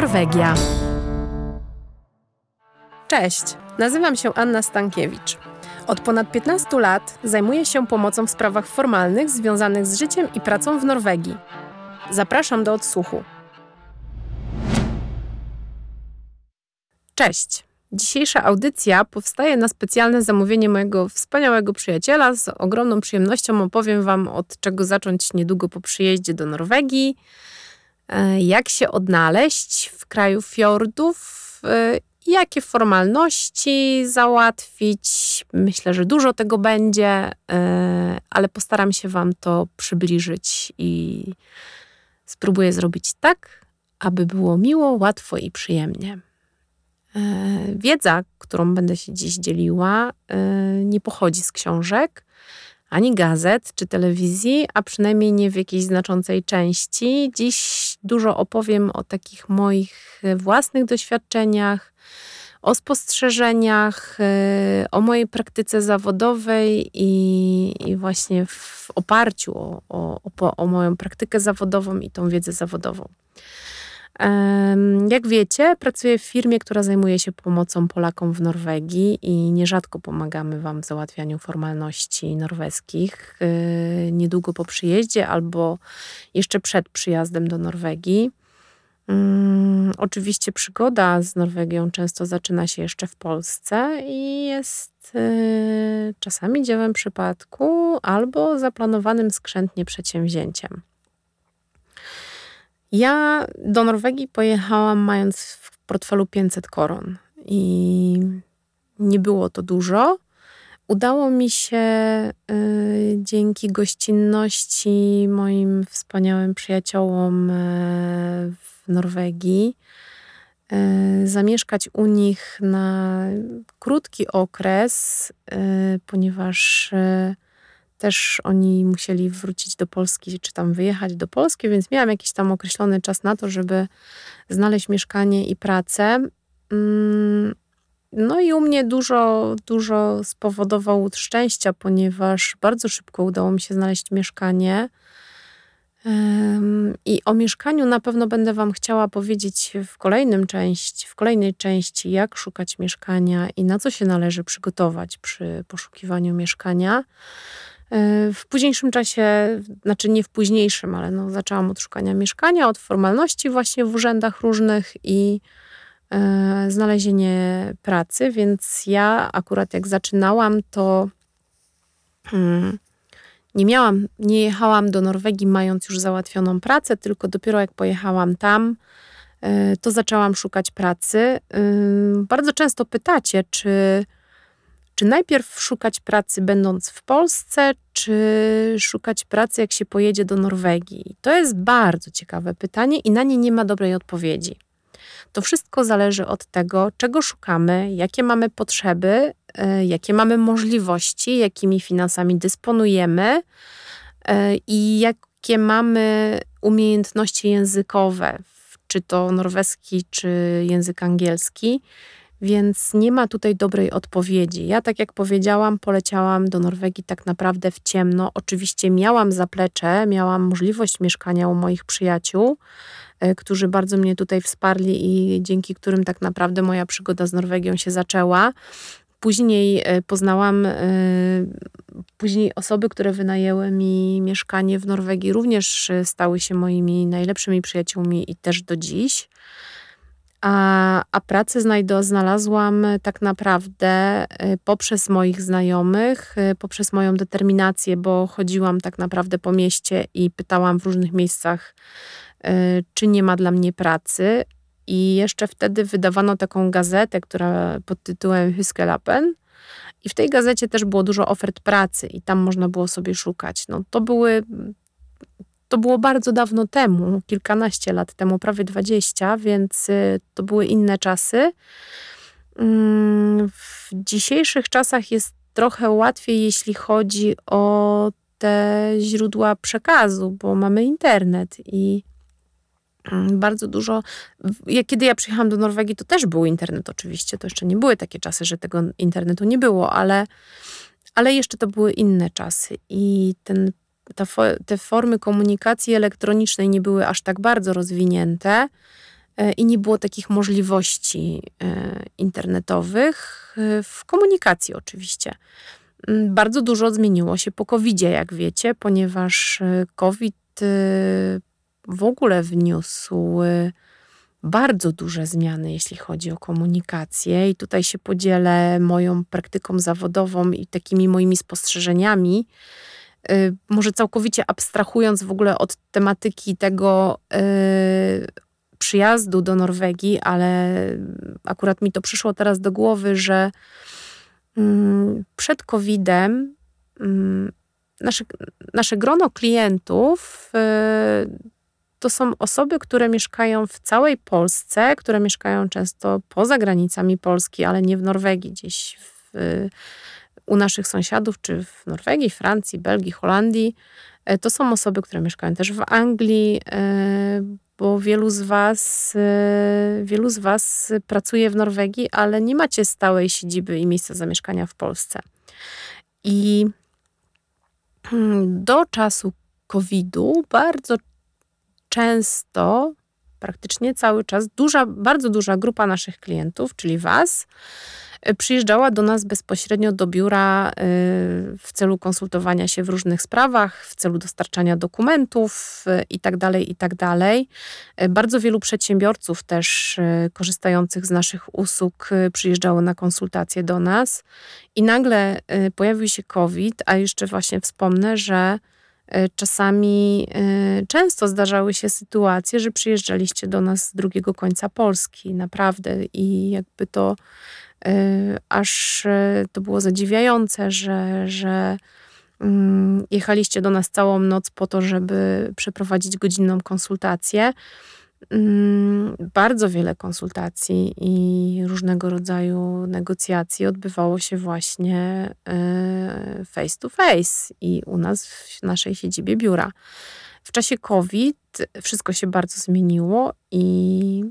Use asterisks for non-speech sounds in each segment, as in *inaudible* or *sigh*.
Norwegia. Cześć, nazywam się Anna Stankiewicz. Od ponad 15 lat zajmuję się pomocą w sprawach formalnych związanych z życiem i pracą w Norwegii. Zapraszam do odsłuchu. Cześć. Dzisiejsza audycja powstaje na specjalne zamówienie mojego wspaniałego przyjaciela. Z ogromną przyjemnością opowiem Wam, od czego zacząć niedługo po przyjeździe do Norwegii, jak się odnaleźć w kraju fiordów, e, jakie formalności załatwić. Myślę, że dużo tego będzie, e, ale postaram się Wam to przybliżyć i spróbuję zrobić tak, aby było miło, łatwo i przyjemnie. E, wiedza, którą będę się dziś dzieliła, e, nie pochodzi z książek, ani gazet czy telewizji, a przynajmniej nie w jakiejś znaczącej części. Dziś dużo opowiem o takich moich własnych doświadczeniach, o spostrzeżeniach, e, o mojej praktyce zawodowej i, i właśnie w oparciu o, o, o, o moją praktykę zawodową i tą wiedzę zawodową. Jak wiecie, pracuję w firmie, która zajmuje się pomocą Polakom w Norwegii i nierzadko pomagamy Wam w załatwianiu formalności norweskich. E, niedługo po przyjeździe albo jeszcze przed przyjazdem do Norwegii. Um, oczywiście przygoda z Norwegią często zaczyna się jeszcze w Polsce i jest y, czasami dziełem przypadku albo zaplanowanym skrzętnie przedsięwzięciem. Ja do Norwegii pojechałam mając w portfelu 500 koron i nie było to dużo. Udało mi się y, dzięki gościnności moim wspaniałym przyjaciołom y, w Norwegii y, zamieszkać u nich na krótki okres, ponieważ też oni musieli wrócić do Polski, czy tam wyjechać do Polski, więc miałam jakiś tam określony czas na to, żeby znaleźć mieszkanie i pracę. Mm, no i u mnie dużo, dużo spowodował szczęścia, ponieważ bardzo szybko udało mi się znaleźć mieszkanie. I o mieszkaniu na pewno będę Wam chciała powiedzieć w kolejnym części, w kolejnej części, jak szukać mieszkania i na co się należy przygotować przy poszukiwaniu mieszkania. E, w późniejszym czasie, znaczy nie w późniejszym, ale no, zaczęłam od szukania mieszkania, od formalności właśnie w urzędach różnych i e, znalezienie pracy, więc ja akurat jak zaczynałam, to hmm, nie miałam, nie jechałam do Norwegii mając już załatwioną pracę, tylko dopiero jak pojechałam tam, to zaczęłam szukać pracy. Bardzo często pytacie, czy czy najpierw szukać pracy będąc w Polsce, czy szukać pracy jak się pojedzie do Norwegii? To jest bardzo ciekawe pytanie i na nie nie ma dobrej odpowiedzi. To wszystko zależy od tego, czego szukamy, jakie mamy potrzeby, e, jakie mamy możliwości, jakimi finansami dysponujemy e, i jakie mamy umiejętności językowe, czy to norweski, czy język angielski więc nie ma tutaj dobrej odpowiedzi. Ja, tak jak powiedziałam, poleciałam do Norwegii tak naprawdę w ciemno. Oczywiście miałam zaplecze, miałam możliwość mieszkania u moich przyjaciół, e, którzy bardzo mnie tutaj wsparli i dzięki którym tak naprawdę moja przygoda z Norwegią się zaczęła. Później e, poznałam e, później osoby, które wynajęły mi mieszkanie w Norwegii, również stały się moimi najlepszymi przyjaciółmi i też do dziś. A, a pracę znajdę, znalazłam tak naprawdę y, poprzez moich znajomych, y, poprzez moją determinację, bo chodziłam tak naprawdę po mieście i pytałam w różnych miejscach, czy nie ma dla mnie pracy. I jeszcze wtedy wydawano taką gazetę, która pod tytułem Huskelapen. I w tej gazecie też było dużo ofert pracy i tam można było sobie szukać. No, to były to było bardzo dawno temu, kilkanaście lat temu, prawie dwadzieścia, więc y, to były inne czasy. Mm, w dzisiejszych czasach jest trochę łatwiej, jeśli chodzi o te źródła przekazu, bo mamy internet i mm, bardzo dużo. Kiedy ja przyjechałam do Norwegii, to też był internet, oczywiście. To jeszcze nie były takie czasy, że tego internetu nie było, ale, ale jeszcze to były inne czasy. I ten ta, te formy komunikacji elektronicznej nie były aż tak bardzo rozwinięte. i nie było takich możliwości internetowych w komunikacji oczywiście. Mm, bardzo dużo zmieniło się po covid jak wiecie, ponieważ COVID w ogóle wniósł bardzo duże zmiany, jeśli chodzi o komunikację, i tutaj się podzielę moją praktyką zawodową i takimi moimi spostrzeżeniami. Y, może całkowicie abstrahując w ogóle od tematyki tego y, przyjazdu do Norwegii, ale akurat mi to przyszło teraz do głowy, że mm, przed COVID-em mm, nasze, nasze grono klientów y, to są osoby, które mieszkają w całej Polsce, które mieszkają często poza granicami Polski, ale nie w Norwegii, gdzieś w, u naszych sąsiadów, czy w Norwegii, Francji, Belgii, Holandii. E, to są osoby, które mieszkają też w Anglii, e, bo wielu z was, e, wielu z was pracuje w Norwegii, ale nie macie stałej siedziby i miejsca zamieszkania w Polsce. I hmm, do czasu COVID-u bardzo często, praktycznie cały czas, duża, bardzo duża grupa naszych klientów, czyli Was, przyjeżdżała do nas bezpośrednio do biura y, w celu konsultowania się w różnych sprawach, w celu dostarczania dokumentów itd. Y, itd. Tak bardzo wielu przedsiębiorców też korzystających z naszych usług przyjeżdżało na konsultacje do nas i nagle pojawił się COVID, a jeszcze właśnie wspomnę, że E, czasami e, często zdarzały się sytuacje, że przyjeżdżaliście do nas z drugiego końca Polski, naprawdę, i jakby to e, aż to było zadziwiające, że, że mm, jechaliście do nas całą noc po to, żeby przeprowadzić godzinną konsultację. Mm, bardzo wiele konsultacji i różnego rodzaju negocjacji odbywało się właśnie e, face to face i u nas w naszej siedzibie biura. W czasie COVID wszystko się bardzo zmieniło i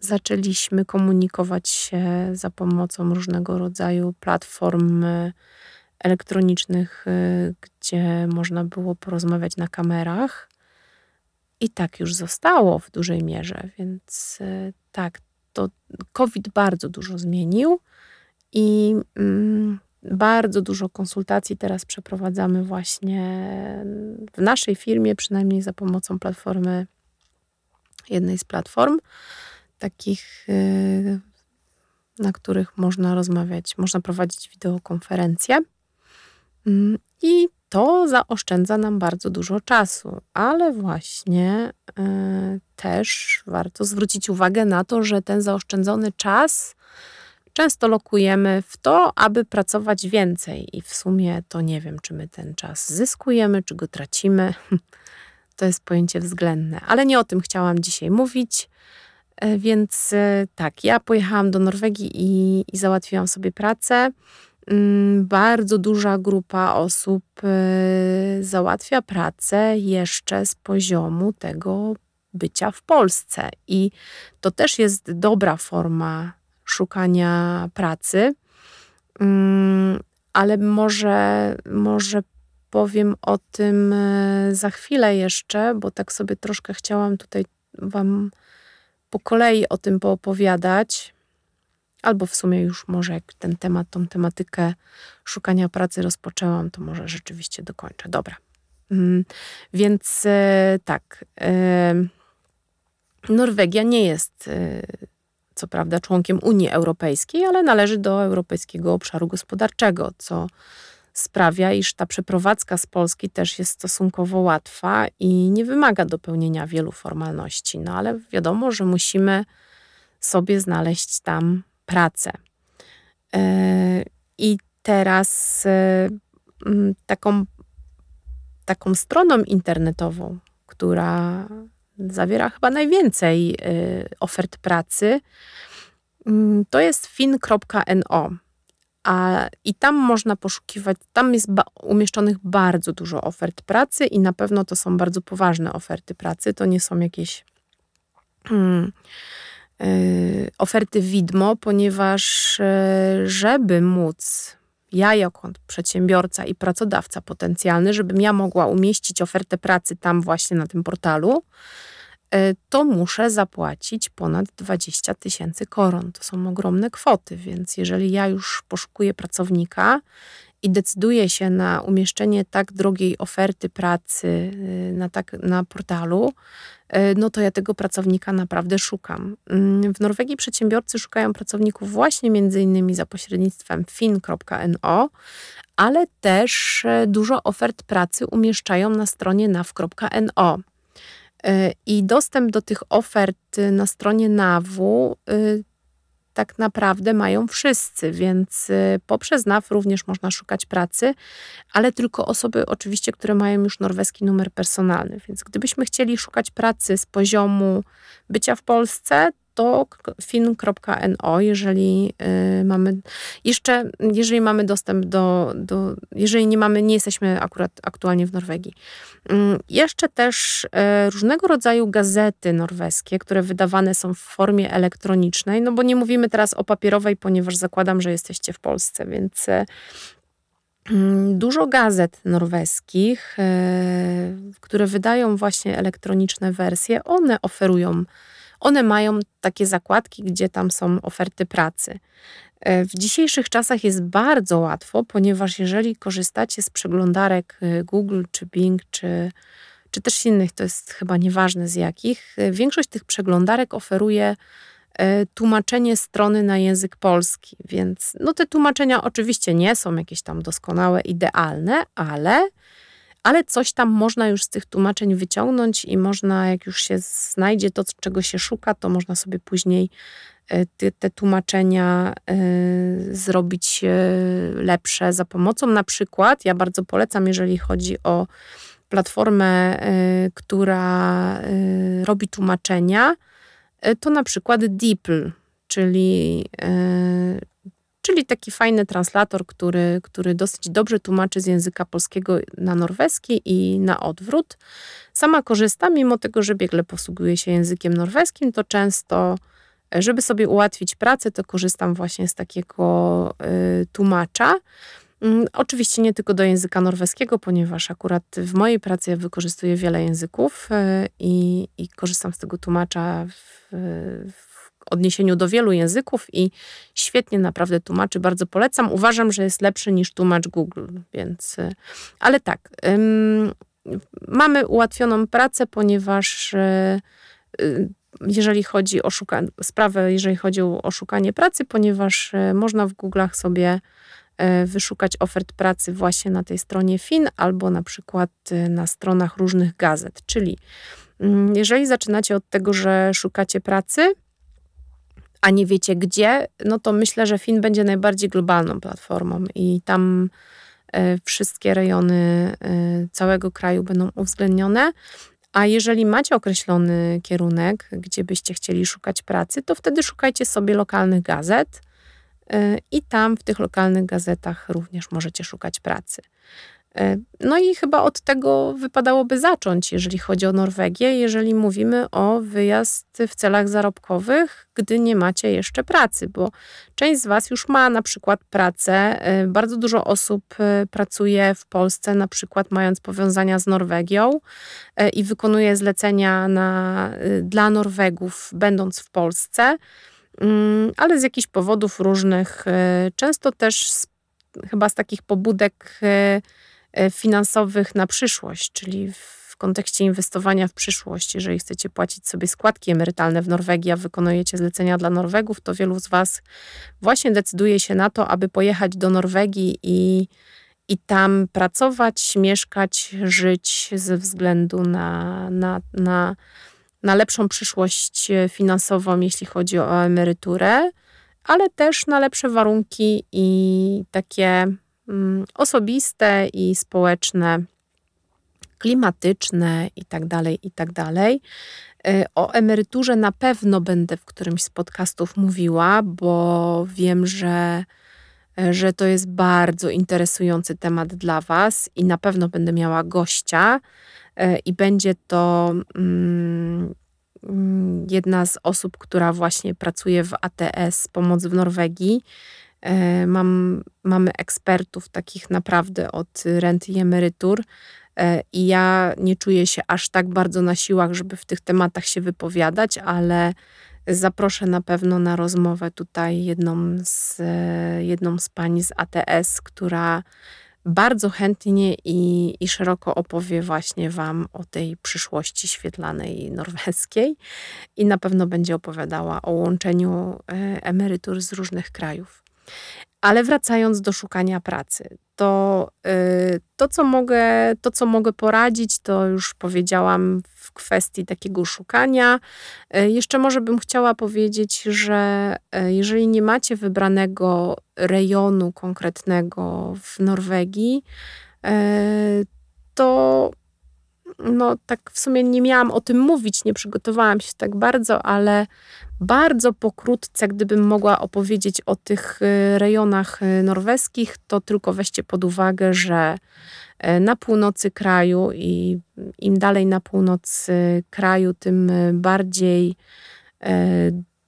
zaczęliśmy komunikować się za pomocą różnego rodzaju platform elektronicznych, e, gdzie można było porozmawiać na kamerach. I tak już zostało w dużej mierze, więc e, tak, to COVID bardzo dużo zmienił i mm, bardzo dużo konsultacji teraz przeprowadzamy właśnie w naszej firmie, przynajmniej za pomocą platformy, jednej z platform, takich, e, na których można rozmawiać, można prowadzić wideokonferencje. Mm, I to zaoszczędza nam bardzo dużo czasu, ale właśnie y, też warto zwrócić uwagę na to, że ten zaoszczędzony czas często lokujemy w to, aby pracować więcej i w sumie to nie wiem, czy my ten czas zyskujemy, czy go tracimy. *laughs* To jest pojęcie względne, ale nie o tym chciałam dzisiaj mówić. E, więc e, tak, ja pojechałam do Norwegii i, i załatwiłam sobie pracę. Mm, bardzo duża grupa osób y, załatwia pracę jeszcze z poziomu tego bycia w Polsce. I to też jest dobra forma szukania pracy. Mm, ale może, może powiem o tym za chwilę jeszcze, bo tak sobie troszkę chciałam tutaj Wam po kolei o tym poopowiadać albo w sumie już może jak ten temat, tą tematykę szukania pracy rozpoczęłam, to może rzeczywiście dokończę. Dobra. Mm, więc e, tak. E, Norwegia nie jest e, co prawda członkiem Unii Europejskiej, ale należy do Europejskiego Obszaru Gospodarczego, co sprawia, iż ta przeprowadzka z Polski też jest stosunkowo łatwa i nie wymaga dopełnienia wielu formalności. No ale wiadomo, że musimy sobie znaleźć tam pracę. E, I teraz e, taką, taką stroną internetową, która zawiera chyba najwięcej e, ofert pracy, to jest fin.no. A, I tam można poszukiwać, tam jest ba umieszczonych bardzo dużo ofert pracy i na pewno to są bardzo poważne oferty pracy. To nie są jakieś hmm, Y, oferty widmo, ponieważ y, żeby móc ja jako przedsiębiorca i pracodawca potencjalny, żebym ja mogła umieścić ofertę pracy tam właśnie na tym portalu, to muszę zapłacić ponad 20 tysięcy koron. To są ogromne kwoty, więc jeżeli ja już poszukuję pracownika i decyduję się na umieszczenie tak drogiej oferty pracy y, na, tak, na portalu, y, no to ja tego pracownika naprawdę szukam. Mm, w Norwegii przedsiębiorcy szukają pracowników właśnie między innymi za pośrednictwem fin.no, ale też e, dużo ofert pracy umieszczają na stronie nav.no. E, I dostęp do tych ofert na stronie NAW y, tak naprawdę mają wszyscy, więc y, poprzez NAW również można szukać pracy, ale tylko osoby oczywiście, które mają już norweski numer personalny. Więc gdybyśmy chcieli szukać pracy z poziomu bycia w Polsce, to fin.no, jeżeli y, mamy jeszcze, jeżeli mamy dostęp do, do, jeżeli nie mamy, nie jesteśmy akurat aktualnie w Norwegii. Mm, jeszcze też y, różnego rodzaju gazety norweskie, które wydawane są w formie elektronicznej, no bo nie mówimy teraz o papierowej, ponieważ zakładam, że jesteście w Polsce, więc y, mm, Dużo gazet norweskich, które wydają właśnie elektroniczne wersje, one oferują one mają takie zakładki, gdzie tam są oferty pracy. E, w dzisiejszych czasach jest bardzo łatwo, ponieważ jeżeli korzystacie z przeglądarek e, Google czy Bing, czy, czy też innych, to jest chyba nieważne z jakich, e, większość tych przeglądarek oferuje tłumaczenie strony na język polski, więc no te tłumaczenia oczywiście nie są jakieś tam doskonałe, idealne, ale ale coś tam można już z tych tłumaczeń wyciągnąć i można, jak już się znajdzie to, czego się szuka, to można sobie później e, te, te tłumaczenia y, zrobić y, lepsze za pomocą. Na przykład, ja bardzo polecam, jeżeli chodzi o platformę, y, która robi tłumaczenia, to na przykład DeepL, czyli czyli taki fajny translator, który, który dosyć dobrze tłumaczy z języka polskiego na norweski i na odwrót. Sama korzystam, mimo tego, że biegle posługuję się językiem norweskim, to często, żeby sobie ułatwić pracę, to korzystam właśnie z takiego y, tłumacza. Mm, oczywiście nie tylko do języka norweskiego, ponieważ akurat w mojej pracy ja wykorzystuję wiele języków i, i korzystam z tego tłumacza w, w odniesieniu do wielu języków i świetnie naprawdę tłumaczy, bardzo polecam. Uważam, że jest lepszy niż tłumacz Google, więc... Y, ale tak, ym, mamy ułatwioną pracę, ponieważ y, jeżeli chodzi o szukanie, sprawę, jeżeli chodzi o szukanie pracy, ponieważ można w Google'ach sobie wyszukać ofert pracy właśnie na tej stronie FIN albo na przykład na stronach różnych gazet. Czyli mm, jeżeli zaczynacie od tego, że szukacie pracy, a nie wiecie gdzie, no to myślę, że Fin będzie najbardziej globalną platformą i tam e, wszystkie rejony e, całego kraju będą uwzględnione. A jeżeli macie określony kierunek, gdzie byście chcieli szukać pracy, to wtedy szukajcie sobie lokalnych gazet e, i tam w tych lokalnych gazetach również możecie szukać pracy. E, no i chyba od tego wypadałoby zacząć, jeżeli chodzi o Norwegię, jeżeli mówimy o wyjazd w celach zarobkowych, gdy nie macie jeszcze pracy, bo część z Was już ma na przykład pracę. E, bardzo dużo osób e, pracuje w Polsce, na przykład mając powiązania z Norwegią i wykonuje zlecenia na, dla Norwegów, będąc w Polsce, mm, ale z jakichś powodów różnych, często też z, chyba z takich pobudek finansowych na przyszłość, czyli w kontekście inwestowania w przyszłość. Jeżeli chcecie płacić sobie składki emerytalne w Norwegii, a wykonujecie zlecenia dla Norwegów, to wielu z Was właśnie decyduje się na to, aby pojechać do Norwegii i, i tam pracować, mieszkać, żyć ze względu na, na, na, na lepszą przyszłość finansową, jeśli chodzi o emeryturę, ale też na lepsze warunki i takie osobiste i społeczne, klimatyczne itd., tak itd. Tak y, o emeryturze na pewno będę w którymś z podcastów mówiła, bo wiem, że, że to jest bardzo interesujący temat dla Was i na pewno będę miała gościa y, i będzie to mm, mm, jedna z osób, która właśnie pracuje w ATS Pomoc w Norwegii mam, mamy ekspertów takich naprawdę od rent i emerytur, I ja nie czuję się aż tak bardzo na siłach, żeby w tych tematach się wypowiadać, ale zaproszę na pewno na rozmowę tutaj jedną z, jedną z pani z ATS, która bardzo chętnie i, i szeroko opowie właśnie Wam o tej przyszłości świetlanej norweskiej i na pewno będzie opowiadała o łączeniu e, emerytur z różnych krajów. Ale wracając do szukania pracy, to y, to, co mogę, to, co mogę poradzić, to już powiedziałam w kwestii takiego szukania. Y, jeszcze może bym chciała powiedzieć, że y, jeżeli nie macie wybranego rejonu konkretnego w Norwegii, to no tak w sumie nie miałam o tym mówić, nie przygotowałam się tak bardzo, ale bardzo pokrótce, gdybym mogła opowiedzieć o tych y, rejonach y, norweskich, to tylko weźcie pod uwagę, że e, na północy kraju i im dalej na północ kraju, tym bardziej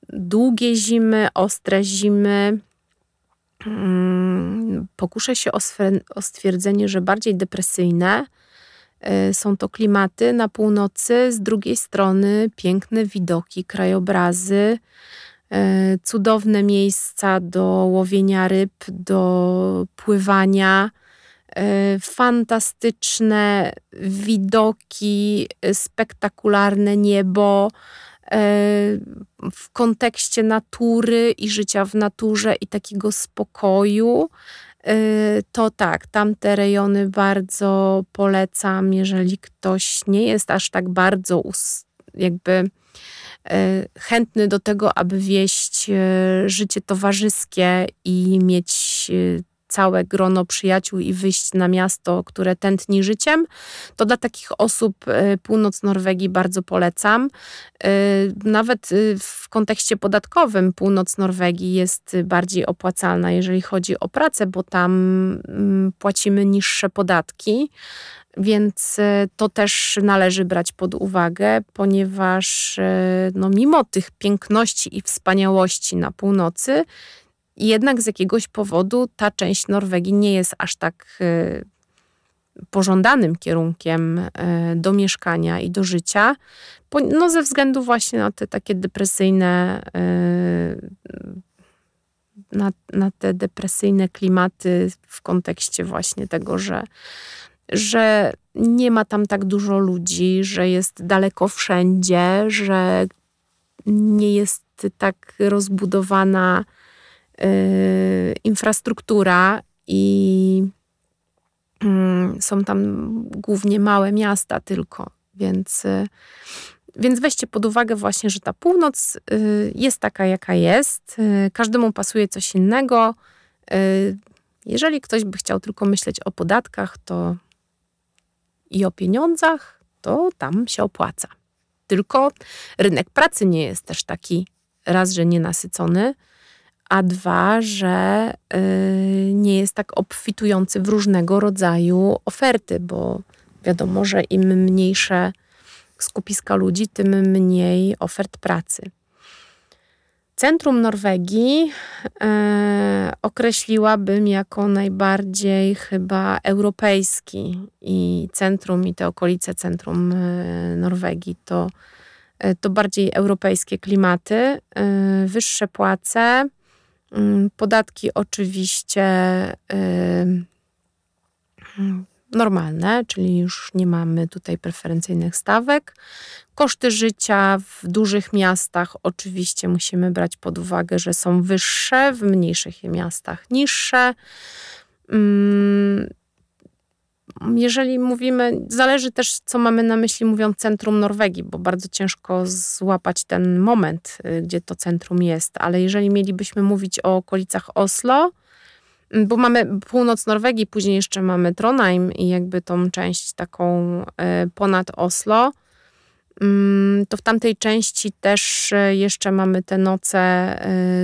długie zimy, ostre zimy. Mm, pokuszę się o stwierdzenie, że bardziej depresyjne są to klimaty na północy, z drugiej strony piękne widoki, krajobrazy, e, cudowne miejsca do łowienia ryb, do pływania, e, fantastyczne widoki, spektakularne niebo w kontekście natury i życia w naturze i takiego spokoju. Y, to tak, tamte rejony bardzo polecam, jeżeli ktoś nie jest aż tak bardzo jakby y, chętny do tego, aby wieść y, życie towarzyskie i mieć całe grono przyjaciół i wyjść na miasto, które tętni życiem, to dla takich osób e, północ Norwegii bardzo polecam. E, nawet e, w kontekście podatkowym północ Norwegii jest bardziej opłacalna, jeżeli chodzi o pracę, bo tam mm, płacimy niższe podatki. Więc to też należy brać pod uwagę, ponieważ no, mimo tych piękności i wspaniałości na północy, jednak z jakiegoś powodu ta część Norwegii nie jest aż tak y, pożądanym kierunkiem y, do mieszkania i do życia, no ze względu właśnie na te takie depresyjne y, na, na te depresyjne klimaty w kontekście właśnie tego, że, że nie ma tam tak dużo ludzi, że jest daleko wszędzie, że nie jest tak rozbudowana infrastruktura i mm, są tam głównie małe miasta tylko, więc, y, więc weźcie pod uwagę właśnie, że ta północ y, jest taka, jaka jest. Każdemu pasuje coś innego. Jeżeli ktoś by chciał tylko myśleć o podatkach to i o pieniądzach, to tam się opłaca. Tylko rynek pracy nie jest też taki raz, że nienasycony, a dwa, że y, nie jest tak obfitujący w różnego rodzaju oferty, bo wiadomo, że im mniejsze skupiska ludzi, tym mniej ofert pracy. Centrum Norwegii e, określiłabym jako najbardziej chyba europejski i centrum i te okolice centrum e, Norwegii to, to bardziej europejskie klimaty, wyższe płace, podatki oczywiście normalne, czyli już nie mamy tutaj preferencyjnych stawek. Koszty życia w dużych miastach oczywiście musimy brać pod uwagę, że są wyższe, w mniejszych miastach niższe jeżeli mówimy, zależy też, co mamy na myśli, mówiąc centrum Norwegii, bo bardzo ciężko złapać ten moment, y, gdzie to centrum jest, ale jeżeli mielibyśmy mówić o okolicach Oslo, mm, bo mamy północ Norwegii, później jeszcze mamy Trondheim i jakby tą część taką y, ponad Oslo, mm, to w tamtej części też y, jeszcze mamy te noce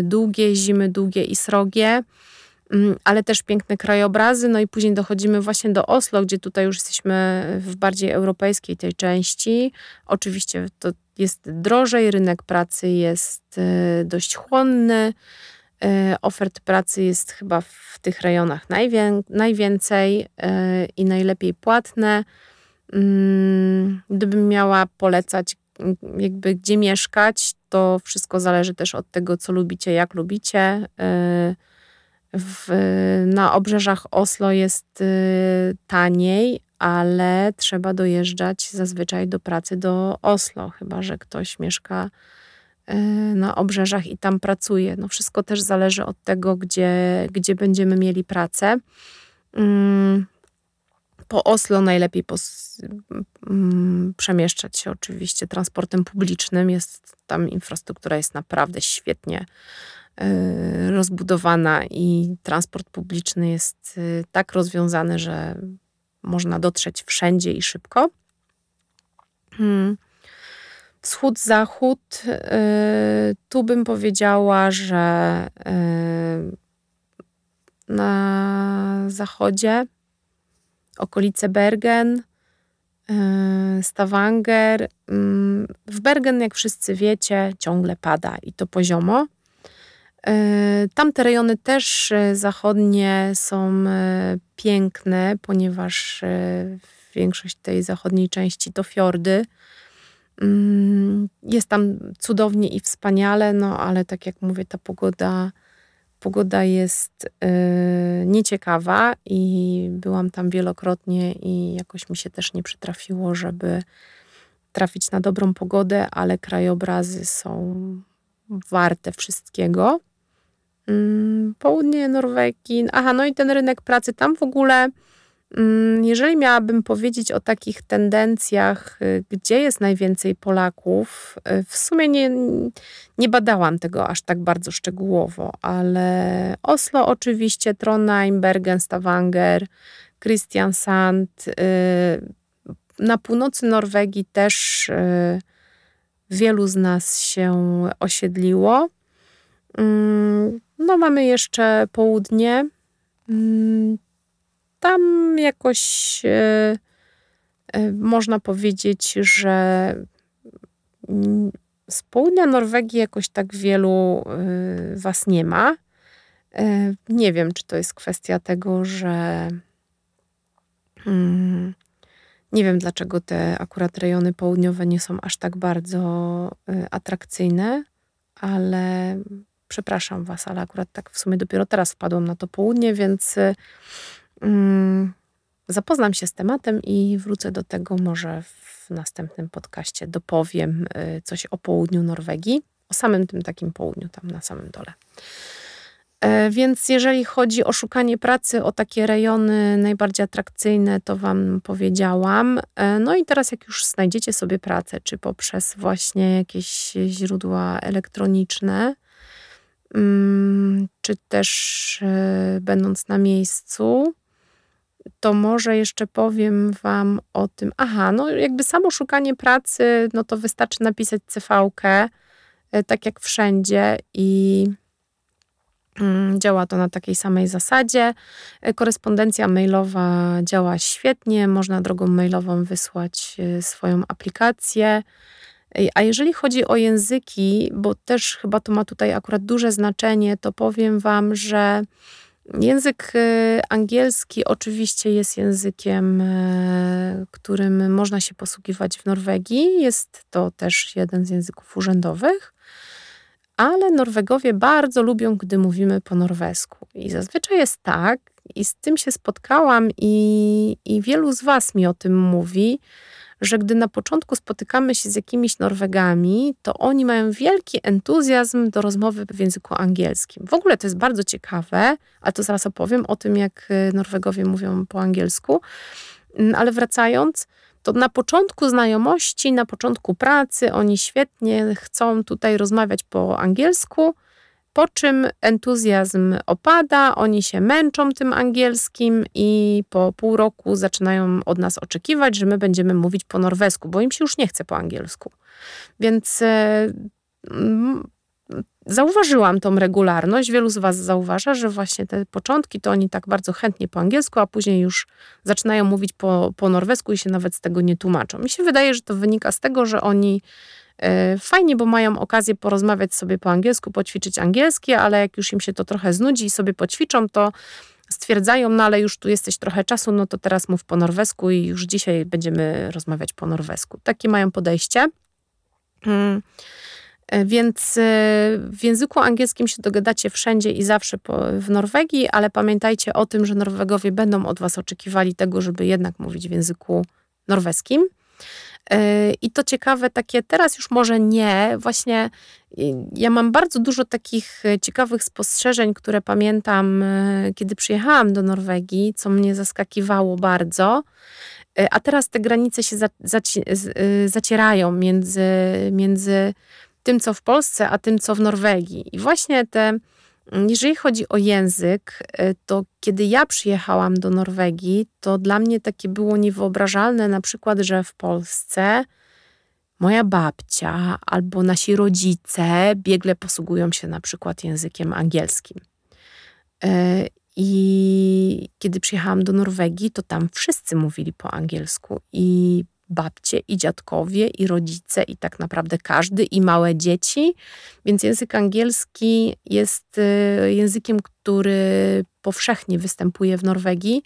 długie, zimy długie i srogie ale też piękne krajobrazy. No i później dochodzimy właśnie do Oslo, gdzie tutaj już jesteśmy w bardziej europejskiej tej części. Oczywiście to jest drożej, rynek pracy jest e, dość chłonny. E, ofert pracy jest chyba w tych rejonach najwię najwięcej e, i najlepiej płatne. Mm, gdybym miała polecać, mm, jakby gdzie mieszkać, to wszystko zależy też od tego, co lubicie, jak lubicie. Y, w, na obrzeżach Oslo jest y, taniej, ale trzeba dojeżdżać zazwyczaj do pracy do Oslo, chyba że ktoś mieszka y, na obrzeżach i tam pracuje. No wszystko też zależy od tego, gdzie, gdzie będziemy mieli pracę. Mm, po Oslo najlepiej pos, mm, przemieszczać się oczywiście transportem publicznym. Jest tam infrastruktura jest naprawdę świetnie rozbudowana i transport publiczny jest y, tak rozwiązany, że można dotrzeć wszędzie i szybko. Hmm. Wschód, zachód. Y, tu bym powiedziała, że na zachodzie okolice Bergen, Stavanger. Mm, w Bergen, jak wszyscy wiecie, ciągle pada i to poziomo. E, tamte rejony też e, zachodnie są piękne, ponieważ większość tej zachodniej części to fiordy. Mm, jest tam cudownie i wspaniale, no ale tak jak mówię, ta pogoda Pogoda jest nieciekawa i byłam tam wielokrotnie i jakoś mi się też nie przytrafiło, żeby trafić na dobrą pogodę, ale krajobrazy są warte wszystkiego. Mm, południe Norwegii. Aha, no i ten rynek pracy tam w ogóle Mm, jeżeli miałabym powiedzieć o takich tendencjach, y, gdzie jest najwięcej Polaków, y, w sumie nie, nie badałam tego aż tak bardzo szczegółowo, ale Oslo oczywiście, Trondheim, Bergen, Stavanger, Kristiansand. Y, na północy Norwegii też wielu z nas się osiedliło. Mm, no, mamy jeszcze południe. Mm, tam jakoś e, e, można powiedzieć, że z południa Norwegii jakoś tak wielu e, was nie ma. Nie wiem, czy to jest kwestia tego, że mm, nie wiem, dlaczego te akurat rejony południowe nie są aż tak bardzo atrakcyjne, ale przepraszam was, ale akurat tak w sumie dopiero teraz wpadłam na to południe, więc Mm, zapoznam się z tematem i wrócę do tego może w następnym podcaście. Dopowiem y, coś o południu Norwegii, o samym tym takim południu, tam na samym dole. E, więc jeżeli chodzi o szukanie pracy, o takie rejony najbardziej atrakcyjne, to Wam powiedziałam. E, no i teraz, jak już znajdziecie sobie pracę, czy poprzez właśnie jakieś źródła elektroniczne, czy też e, będąc na miejscu, to może jeszcze powiem Wam o tym. Aha, no jakby samo szukanie pracy, no to wystarczy napisać CV-kę, e, tak jak wszędzie i mm, działa to na takiej samej zasadzie. E, korespondencja mailowa działa świetnie, można drogą mailową wysłać swoją aplikację. A jeżeli chodzi o języki, bo też chyba to ma tutaj akurat duże znaczenie, to powiem Wam, że Język y, angielski oczywiście jest językiem, y, którym można się posługiwać w Norwegii. Jest to też jeden z języków urzędowych, ale Norwegowie bardzo lubią, gdy mówimy po norwesku. I zazwyczaj jest tak, i z tym się spotkałam, i, i wielu z Was mi o tym mówi, że gdy na początku spotykamy się z jakimiś Norwegami, to oni mają wielki entuzjazm do rozmowy w języku angielskim. W ogóle to jest bardzo ciekawe, a to zaraz opowiem o tym, jak y, Norwegowie mówią po angielsku. Mm, ale wracając, to na początku znajomości, na początku pracy oni świetnie chcą tutaj rozmawiać po angielsku po czym entuzjazm opada, oni się męczą tym angielskim i po pół roku zaczynają od nas oczekiwać, że my będziemy mówić po norwesku, bo im się już nie chce po angielsku. Więc e, zauważyłam tą regularność. Wielu z Was zauważa, że właśnie te początki to oni tak bardzo chętnie po angielsku, a później już zaczynają mówić po, po norwesku i się nawet z tego nie tłumaczą. Mi się wydaje, że to wynika z tego, że oni fajnie, bo mają okazję porozmawiać sobie po angielsku, poćwiczyć angielski, ale jak już im się to trochę znudzi i sobie poćwiczą, to stwierdzają, no ale już tu jesteś trochę czasu, no to teraz mów po norwesku i już dzisiaj będziemy rozmawiać po norwesku. Takie mają podejście. Mm. E, więc e, w języku angielskim się dogadacie wszędzie i zawsze w Norwegii, ale pamiętajcie o tym, że Norwegowie będą od Was oczekiwali tego, żeby jednak mówić w języku norweskim. E, I to ciekawe, takie teraz już może nie. Właśnie ja mam bardzo dużo takich ciekawych spostrzeżeń, które pamiętam, kiedy przyjechałam do Norwegii, co mnie zaskakiwało bardzo. A teraz te granice się zacierają między, między tym, co w Polsce, a tym, co w Norwegii. I właśnie te, jeżeli chodzi o język, y, to kiedy ja przyjechałam do Norwegii, to dla mnie takie było niewyobrażalne, na przykład, że w Polsce moja babcia albo nasi rodzice biegle posługują się na przykład językiem angielskim. Y, I kiedy przyjechałam do Norwegii, to tam wszyscy mówili po angielsku i babcie i dziadkowie i rodzice i tak naprawdę każdy i małe dzieci. Więc język angielski jest y, językiem, który powszechnie występuje w Norwegii.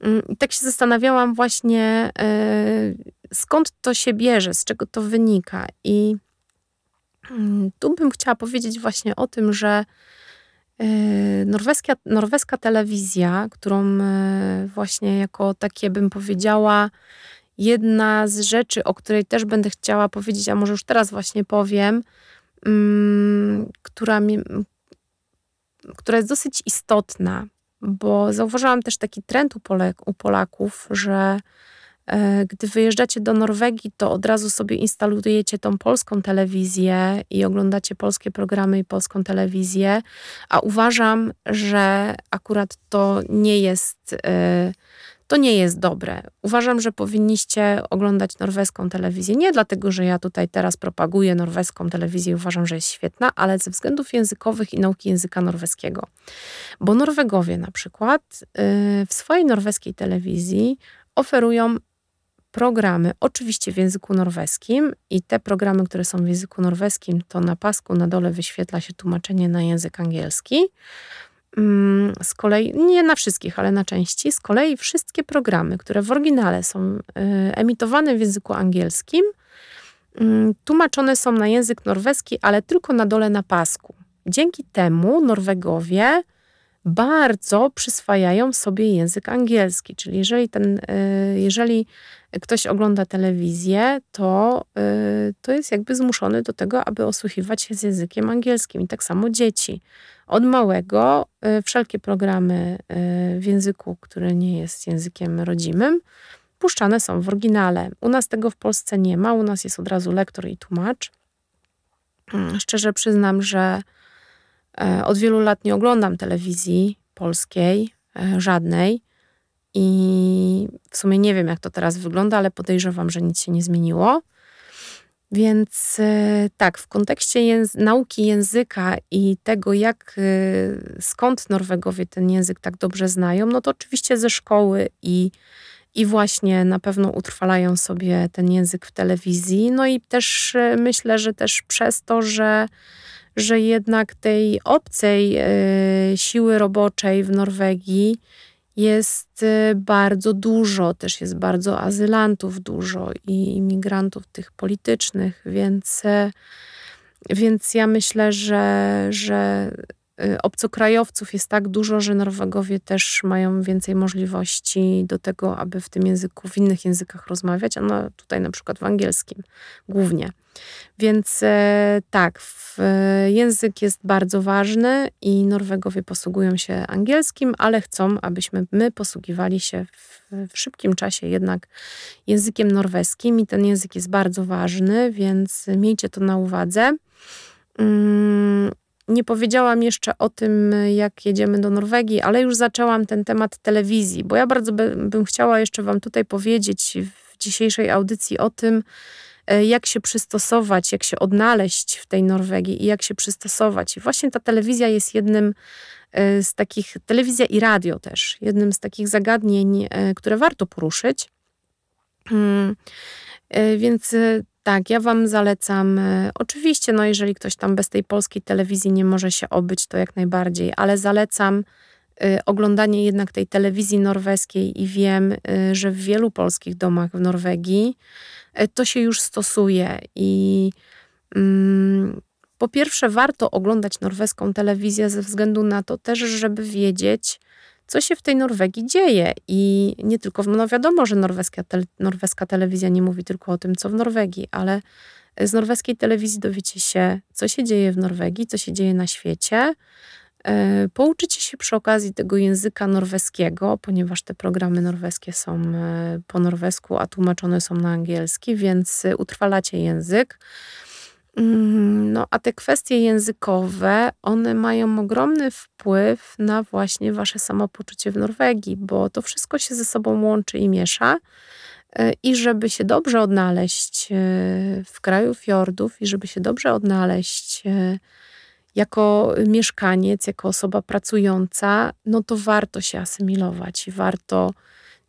Mm, I tak się zastanawiałam właśnie, y, skąd to się bierze, z czego to wynika. I mm, tu bym chciała powiedzieć właśnie o tym, że y, norweska, norweska telewizja, którą właśnie jako takie bym powiedziała, jedna z rzeczy, o której też będę chciała powiedzieć, a może już teraz właśnie powiem, um, która, mi, która jest dosyć istotna, bo zauważyłam też taki trend u, Polek, u Polaków, że e, gdy wyjeżdżacie do Norwegii, to od razu sobie instalujecie tą polską telewizję i oglądacie polskie programy i polską telewizję, a uważam, że akurat to nie jest e, to nie jest dobre. Uważam, że powinniście oglądać norweską telewizję. Nie dlatego, że ja tutaj teraz propaguję norweską telewizję i uważam, że jest świetna, ale ze względów językowych i nauki języka norweskiego. Bo Norwegowie na przykład yy, w swojej norweskiej telewizji oferują programy, oczywiście w języku norweskim i te programy, które są w języku norweskim, to na pasku na dole wyświetla się tłumaczenie na język angielski. Mm, z kolei, nie na wszystkich, ale na części, z kolei wszystkie programy, które w oryginale są y, emitowane w języku angielskim, mm, tłumaczone są na język norweski, ale tylko na dole na pasku. Dzięki temu Norwegowie bardzo przyswajają sobie język angielski, czyli jeżeli, ten, y, jeżeli ktoś ogląda telewizję, to, y, to jest jakby zmuszony do tego, aby osłuchiwać się z językiem angielskim. I tak samo dzieci. Od małego y, wszelkie programy w języku, który nie jest językiem rodzimym, puszczane są w oryginale. U nas tego w Polsce nie ma, u nas jest od razu lektor i tłumacz. Mm, szczerze przyznam, że E, od wielu lat nie oglądam telewizji polskiej, e, żadnej. I w sumie nie wiem, jak to teraz wygląda, ale podejrzewam, że nic się nie zmieniło. Więc e, tak, w kontekście języ nauki języka i tego, jak skąd Norwegowie ten język tak dobrze znają, no to oczywiście ze szkoły i, i właśnie na pewno utrwalają sobie ten język w telewizji. No i też myślę, że też przez to, że że jednak tej obcej e, siły roboczej w Norwegii jest e, bardzo dużo, też jest bardzo azylantów dużo i imigrantów tych politycznych, więc, e, więc ja myślę, że, że obcokrajowców jest tak dużo, że Norwegowie też mają więcej możliwości do tego, aby w tym języku, w innych językach rozmawiać, a no tutaj na przykład w angielskim głównie. Więc e, tak, język jest bardzo ważny i Norwegowie posługują się angielskim, ale chcą, abyśmy my posługiwali się w, w szybkim czasie jednak językiem norweskim i ten język jest bardzo ważny, więc miejcie to na uwadze. Mm, nie powiedziałam jeszcze o tym, jak jedziemy do Norwegii, ale już zaczęłam ten temat telewizji, bo ja bardzo by, bym chciała jeszcze Wam tutaj powiedzieć w dzisiejszej audycji o tym, E, jak się przystosować, jak się odnaleźć w tej Norwegii i jak się przystosować. I właśnie ta telewizja jest jednym e, z takich, telewizja i radio też, jednym z takich zagadnień, e, które warto poruszyć. Hmm. Więc tak, ja Wam zalecam. Oczywiście, no jeżeli ktoś tam bez tej polskiej telewizji nie może się obyć, to jak najbardziej, ale zalecam oglądanie jednak tej telewizji norweskiej i wiem, że w wielu polskich domach w Norwegii to się już stosuje i mm, po pierwsze, warto oglądać norweską telewizję ze względu na to też, żeby wiedzieć, co się w tej Norwegii dzieje. I nie tylko, no wiadomo, że norweska, te, norweska telewizja nie mówi tylko o tym, co w Norwegii, ale z norweskiej telewizji dowiecie się, co się dzieje w Norwegii, co się dzieje na świecie. E, pouczycie się przy okazji tego języka norweskiego, ponieważ te programy norweskie są e, po norwesku, a tłumaczone są na angielski, więc utrwalacie język. Mm, no, a te kwestie językowe, one mają ogromny wpływ na właśnie wasze samopoczucie w Norwegii, bo to wszystko się ze sobą łączy i miesza. E, I żeby się dobrze odnaleźć e, w kraju fiordów, i żeby się dobrze odnaleźć e, jako mieszkaniec, jako osoba pracująca, no to warto się asymilować i warto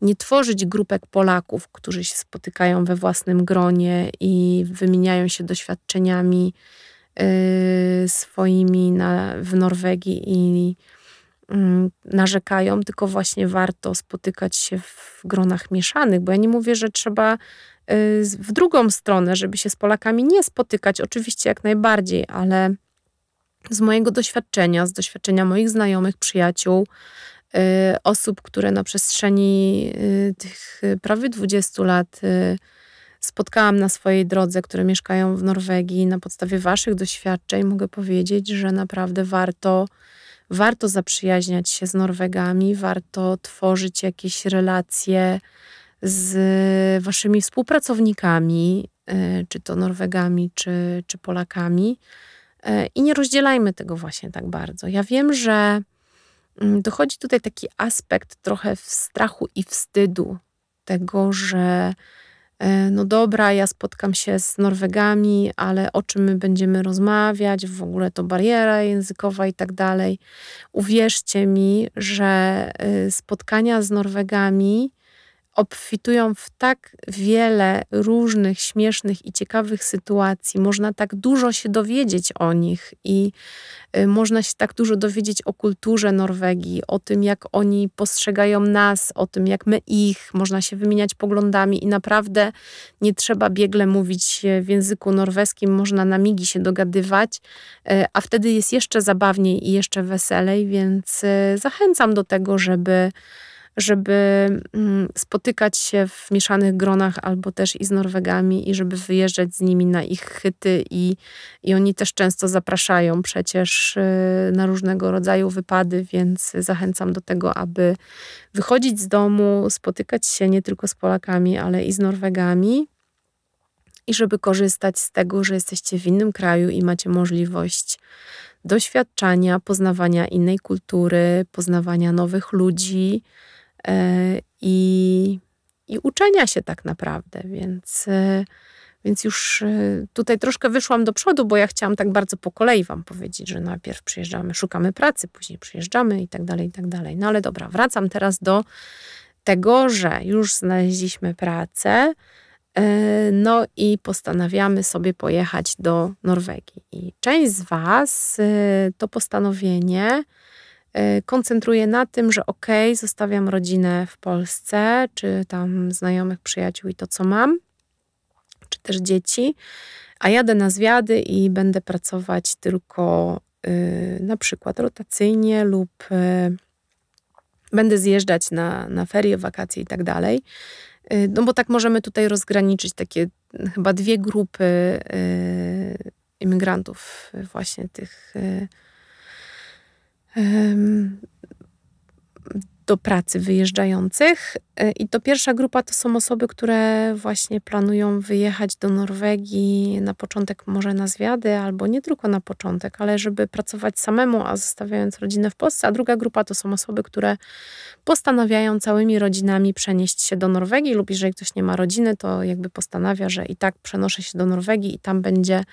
nie tworzyć grupek Polaków, którzy się spotykają we własnym gronie i wymieniają się doświadczeniami y, swoimi na, w Norwegii i y, narzekają, tylko właśnie warto spotykać się w gronach mieszanych, bo ja nie mówię, że trzeba y, w drugą stronę, żeby się z Polakami nie spotykać, oczywiście jak najbardziej, ale z mojego doświadczenia, z doświadczenia moich znajomych, przyjaciół, osób, które na przestrzeni y, tych prawie 20 lat y, spotkałam na swojej drodze, które mieszkają w Norwegii, na podstawie Waszych doświadczeń, mogę powiedzieć, że naprawdę warto, warto zaprzyjaźniać się z Norwegami, warto tworzyć jakieś relacje z Waszymi współpracownikami, czy to Norwegami, czy, czy Polakami. I nie rozdzielajmy tego właśnie tak bardzo. Ja wiem, że dochodzi tutaj taki aspekt trochę strachu i wstydu tego, że e, no dobra, ja spotkam się z Norwegami, ale o czym my będziemy rozmawiać, w ogóle to bariera językowa i tak dalej. Uwierzcie mi, że e, spotkania z Norwegami obfitują w tak wiele różnych, śmiesznych i ciekawych sytuacji. Można tak dużo się dowiedzieć o nich i y, można się tak dużo dowiedzieć o kulturze Norwegii, o tym, jak oni postrzegają nas, o tym, jak my ich. Można się wymieniać poglądami i naprawdę nie trzeba biegle mówić w języku norweskim, można na migi się dogadywać, y, a wtedy jest jeszcze zabawniej i jeszcze weselej, więc y, zachęcam do tego, żeby żeby mm, spotykać się w mieszanych gronach albo też i z Norwegami i żeby wyjeżdżać z nimi na ich chyty i, i oni też często zapraszają przecież y, na różnego rodzaju wypady, więc zachęcam do tego, aby wychodzić z domu, spotykać się nie tylko z Polakami, ale i z Norwegami i żeby korzystać z tego, że jesteście w innym kraju i macie możliwość doświadczania, poznawania innej kultury, poznawania nowych ludzi, i, i uczenia się tak naprawdę, więc, e, więc już e, tutaj troszkę wyszłam do przodu, bo ja chciałam tak bardzo po kolei wam powiedzieć, że najpierw przyjeżdżamy, szukamy pracy, później przyjeżdżamy i tak dalej, i tak dalej. No ale dobra, wracam teraz do tego, że już znaleźliśmy pracę, no i postanawiamy sobie pojechać do Norwegii. I część z Was to postanowienie koncentruję na tym, że ok, zostawiam rodzinę w Polsce, czy tam znajomych, przyjaciół i to, co mam, czy też dzieci, a jadę na zwiady i będę pracować tylko y, na przykład rotacyjnie lub y, będę zjeżdżać na, na ferie, wakacje i tak dalej. Y, no bo tak możemy tutaj rozgraniczyć takie chyba dwie grupy y, imigrantów, właśnie tych y, do pracy wyjeżdżających. E, I to pierwsza grupa to są osoby, które właśnie planują wyjechać do Norwegii na początek może na zwiady, albo nie tylko na początek, ale żeby pracować samemu, a zostawiając rodzinę w Polsce. A druga grupa to są osoby, które postanawiają całymi rodzinami przenieść się do Norwegii lub jeżeli ktoś nie ma rodziny, to jakby postanawia, że i tak przenoszę się do Norwegii i tam będzie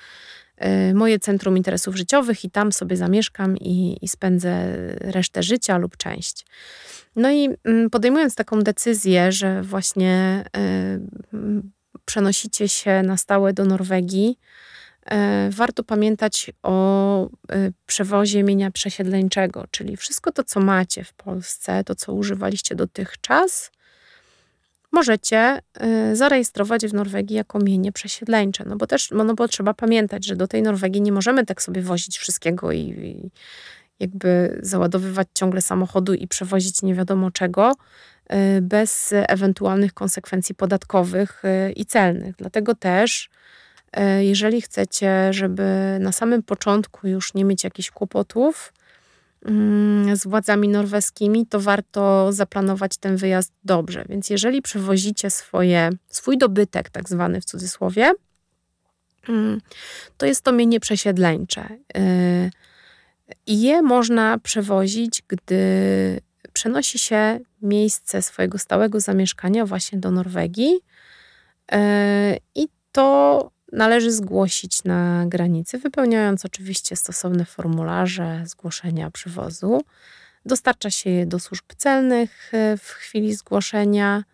moje centrum interesów życiowych i tam sobie zamieszkam i, i spędzę resztę życia lub część. No i mm, podejmując taką decyzję, że właśnie y, przenosicie się na stałe do Norwegii, e, warto pamiętać o przewozie mienia przesiedleńczego, czyli wszystko to, co macie w Polsce, to, co używaliście dotychczas, możecie zarejestrować w Norwegii jako mienie przesiedleńcze. No bo też no bo trzeba pamiętać, że do tej Norwegii nie możemy tak sobie wozić wszystkiego i, i jakby załadowywać ciągle samochodu i przewozić nie wiadomo czego y, bez ewentualnych konsekwencji podatkowych y, i celnych. Dlatego też, y, jeżeli chcecie, żeby na samym początku już nie mieć jakichś kłopotów z władzami norweskimi, to warto zaplanować ten wyjazd dobrze. Więc jeżeli przewozicie swoje, swój dobytek, tak zwany w cudzysłowie, mm, to jest to mienie przesiedleńcze. I je można przewozić, gdy przenosi się miejsce swojego stałego zamieszkania właśnie do Norwegii. E, I to należy zgłosić na granicy, wypełniając oczywiście stosowne formularze zgłoszenia przywozu. Dostarcza się je do służb celnych e, w chwili zgłoszenia.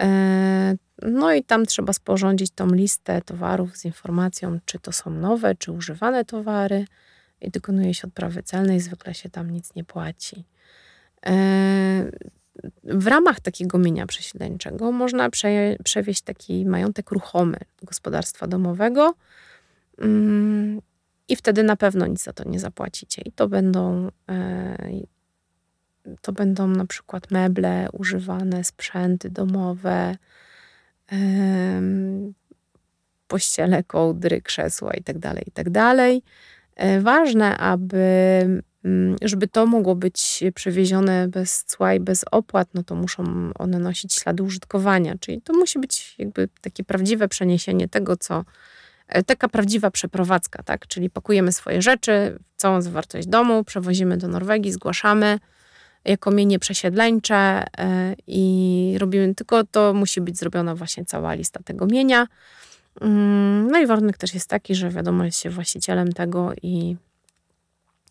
E, no i tam trzeba sporządzić tą listę towarów z informacją, czy to są nowe, czy używane towary i dokonuje się odprawy celnej, zwykle się tam nic nie płaci. E, w ramach takiego mienia przesiedleńczego można prze, przewieźć taki majątek ruchomy gospodarstwa domowego mm, i wtedy na pewno nic za to nie zapłacicie. I to będą, e, to będą na przykład meble używane, sprzęty domowe, pościele, kołdry, krzesła itd., tak itd. Tak E, ważne, aby żeby to mogło być przewiezione bez cła i bez opłat, no to muszą one nosić ślady użytkowania, czyli to musi być jakby takie prawdziwe przeniesienie tego, co e, taka prawdziwa przeprowadzka, tak? Czyli pakujemy swoje rzeczy, całą zawartość domu, przewozimy do Norwegii, zgłaszamy jako mienie przesiedleńcze e, i robimy, tylko to musi być zrobiona właśnie cała lista tego mienia. Mm, no i warunek też jest taki, że wiadomo, jest się właścicielem tego i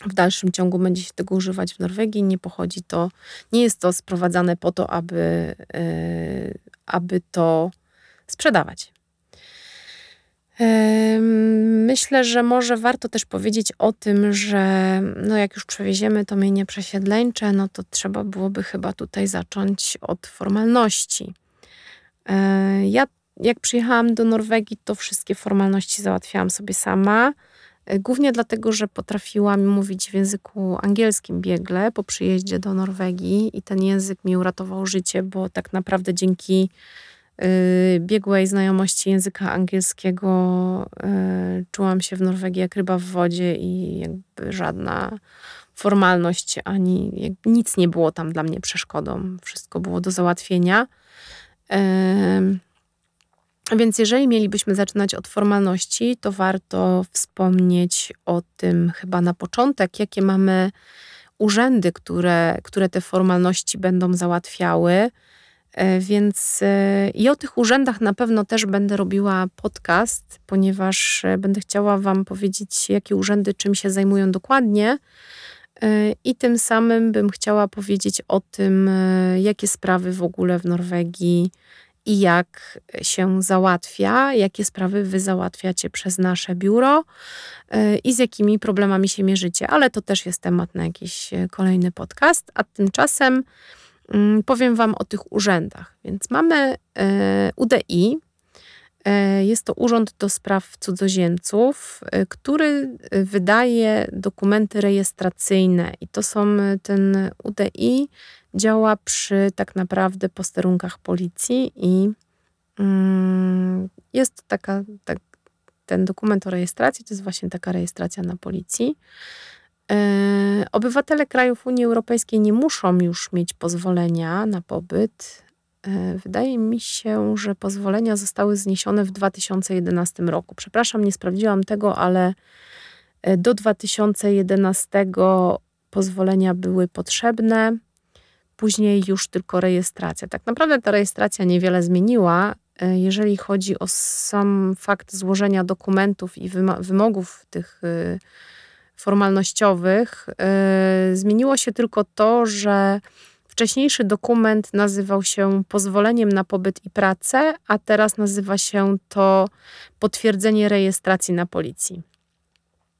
w dalszym ciągu będzie się tego używać w Norwegii. Nie pochodzi to, nie jest to sprowadzane po to, aby, yy, aby to sprzedawać. Myślę, że może warto też powiedzieć o tym, że no jak już przewieziemy to mienie przesiedleńcze, no to trzeba byłoby chyba tutaj zacząć od formalności. E, ja jak przyjechałam do Norwegii, to wszystkie formalności załatwiałam sobie sama. E, głównie dlatego, że potrafiłam mówić w języku angielskim biegle po przyjeździe do Norwegii i ten język mi uratował życie, bo tak naprawdę dzięki y, biegłej znajomości języka angielskiego y, czułam się w Norwegii jak ryba w wodzie i jakby żadna formalność ani nic nie było tam dla mnie przeszkodą. Wszystko było do załatwienia. Więc jeżeli mielibyśmy zaczynać od formalności, to warto wspomnieć o tym chyba na początek, jakie mamy urzędy, które, które te formalności będą załatwiały. E, więc e, i o tych urzędach na pewno też będę robiła podcast, ponieważ e, będę chciała Wam powiedzieć, jakie urzędy czym się zajmują dokładnie. I tym samym bym chciała powiedzieć o tym, jakie sprawy w ogóle w Norwegii i jak się załatwia, jakie sprawy wy załatwiacie przez nasze biuro y, i z jakimi problemami się mierzycie, ale to też jest temat na jakiś y, kolejny podcast. A tymczasem mm, powiem Wam o tych urzędach. Więc mamy y, UDI, jest to Urząd do Spraw Cudzoziemców, który wydaje dokumenty rejestracyjne i to są ten UDI działa przy tak naprawdę posterunkach policji i mm, jest taka, tak, ten dokument o rejestracji to jest właśnie taka rejestracja na policji. E, obywatele krajów Unii Europejskiej nie muszą już mieć pozwolenia na pobyt. E, wydaje mi się, że pozwolenia zostały zniesione w 2011 roku. Przepraszam, nie sprawdziłam tego, ale e, do 2011 pozwolenia były potrzebne później już tylko rejestracja. Tak naprawdę ta rejestracja niewiele zmieniła, e, jeżeli chodzi o sam fakt złożenia dokumentów i wymogów tych e, formalnościowych. E, zmieniło się tylko to, że wcześniejszy dokument nazywał się pozwoleniem na pobyt i pracę, a teraz nazywa się to potwierdzenie rejestracji na policji.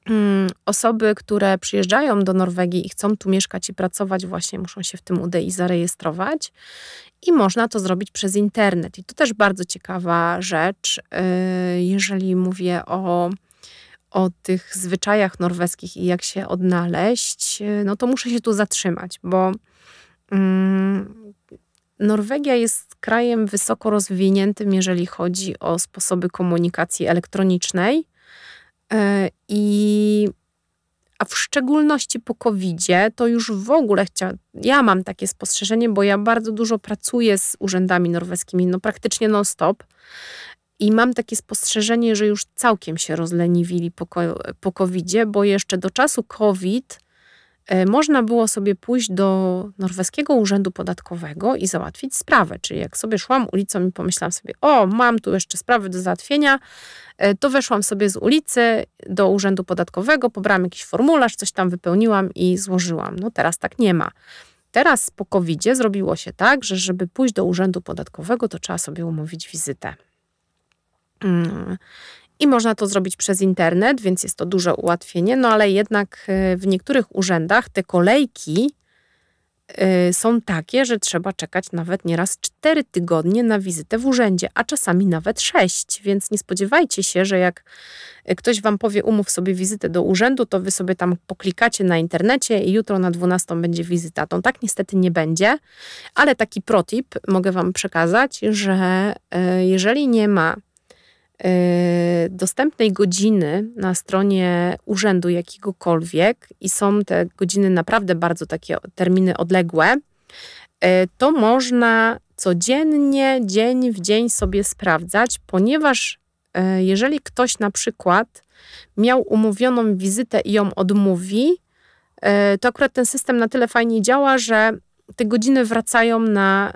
Mm, osoby, które przyjeżdżają do Norwegii i chcą tu mieszkać i pracować, właśnie muszą się w tym UDI zarejestrować i można to zrobić przez internet. I to też bardzo ciekawa rzecz, y, jeżeli mówię o, o tych zwyczajach norweskich i jak się odnaleźć, y, no to muszę się tu zatrzymać, bo mm, Norwegia jest krajem wysoko rozwiniętym, jeżeli chodzi o sposoby komunikacji elektronicznej I a w szczególności po covid to już w ogóle chciałam, ja mam takie spostrzeżenie, bo ja bardzo dużo pracuję z urzędami norweskimi, no praktycznie non-stop. I mam takie spostrzeżenie, że już całkiem się rozleniwili po, po bo jeszcze do czasu COVID E, można było sobie pójść do norweskiego urzędu podatkowego i załatwić sprawę. Czyli jak sobie szłam ulicą i pomyślałam sobie, o, mam tu jeszcze sprawy do załatwienia, e, to weszłam sobie z ulicy do urzędu podatkowego, pobrałam jakiś formularz, coś tam wypełniłam i złożyłam. No teraz tak nie ma. Teraz po covid zrobiło się tak, że żeby pójść do urzędu podatkowego, to trzeba sobie umówić wizytę. I można to zrobić przez internet, więc jest to duże ułatwienie, no ale jednak e, w niektórych urzędach te kolejki e, są takie, że trzeba czekać nawet nieraz 4 tygodnie na wizytę w urzędzie, a czasami nawet 6. Więc nie spodziewajcie się, że jak e, ktoś wam powie, umów sobie wizytę do urzędu, to wy sobie tam poklikacie na internecie i jutro na 12 będzie wizyta. To tak niestety nie będzie, ale taki protip mogę wam przekazać, że jeżeli nie ma dostępnej godziny na stronie urzędu jakiegokolwiek i są te godziny naprawdę bardzo takie terminy odległe, y, to można codziennie, dzień w dzień sobie sprawdzać, ponieważ y, jeżeli ktoś na przykład miał umówioną wizytę i ją odmówi, to akurat ten system na tyle fajnie działa, że te godziny wracają na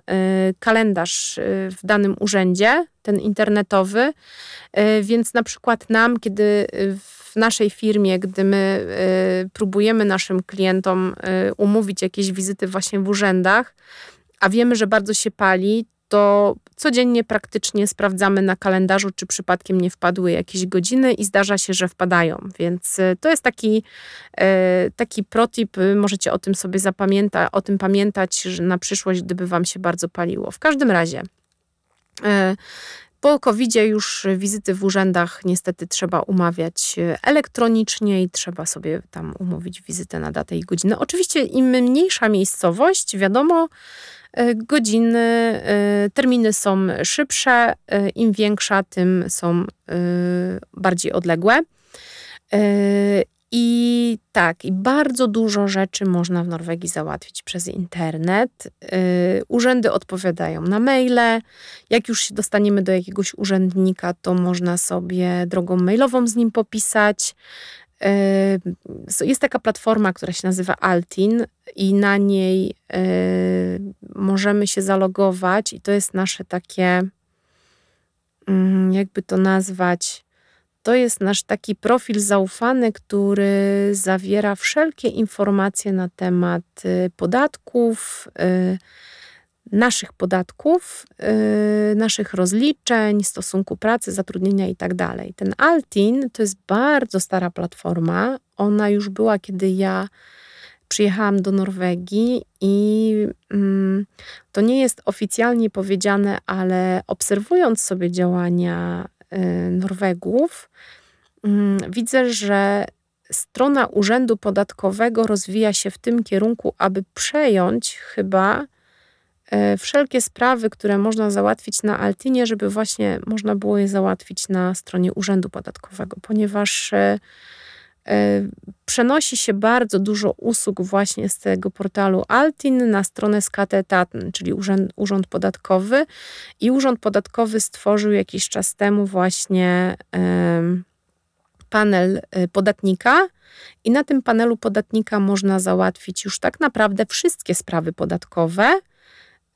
kalendarz w danym urzędzie, ten internetowy, e, więc na przykład nam, kiedy w naszej firmie, gdy my próbujemy naszym klientom umówić jakieś wizyty właśnie w urzędach, a wiemy, że bardzo się pali, to codziennie praktycznie sprawdzamy na kalendarzu, czy przypadkiem nie wpadły jakieś godziny i zdarza się, że wpadają. Więc to jest taki, taki protip, możecie o tym sobie zapamiętać, o tym pamiętać na przyszłość, gdyby wam się bardzo paliło. W każdym razie po covid już wizyty w urzędach niestety trzeba umawiać elektronicznie i trzeba sobie tam umówić wizytę na datę i godzinę. Oczywiście im mniejsza miejscowość, wiadomo, godziny, e, terminy są szybsze, im większa, tym są bardziej odległe. I tak, i bardzo dużo rzeczy można w Norwegii załatwić przez internet. Urzędy odpowiadają na maile. Jak już się dostaniemy do jakiegoś urzędnika, to można sobie drogą mailową z nim popisać. Jest taka platforma, która się nazywa Altin, i na niej możemy się zalogować, i to jest nasze takie, mm, jakby to nazwać, to jest nasz taki profil zaufany, który zawiera wszelkie informacje na temat y, podatków, y, naszych podatków, y, naszych rozliczeń, stosunku pracy, zatrudnienia itd. Tak Ten Altin to jest bardzo stara platforma. Ona już była, kiedy ja przyjechałam do Norwegii i mm, to nie jest oficjalnie powiedziane, ale obserwując sobie działania Y, Norwegów, mm, widzę, że strona Urzędu Podatkowego rozwija się w tym kierunku, aby przejąć chyba wszelkie sprawy, które można załatwić na Altinie, żeby właśnie można było je załatwić na stronie Urzędu Podatkowego, ponieważ y, przenosi się bardzo dużo usług właśnie z tego portalu Altin na stronę Skatetaten, czyli urząd, urząd Podatkowy. I Urząd Podatkowy stworzył jakiś czas temu właśnie panel podatnika. I na tym panelu podatnika można załatwić już tak naprawdę wszystkie sprawy podatkowe.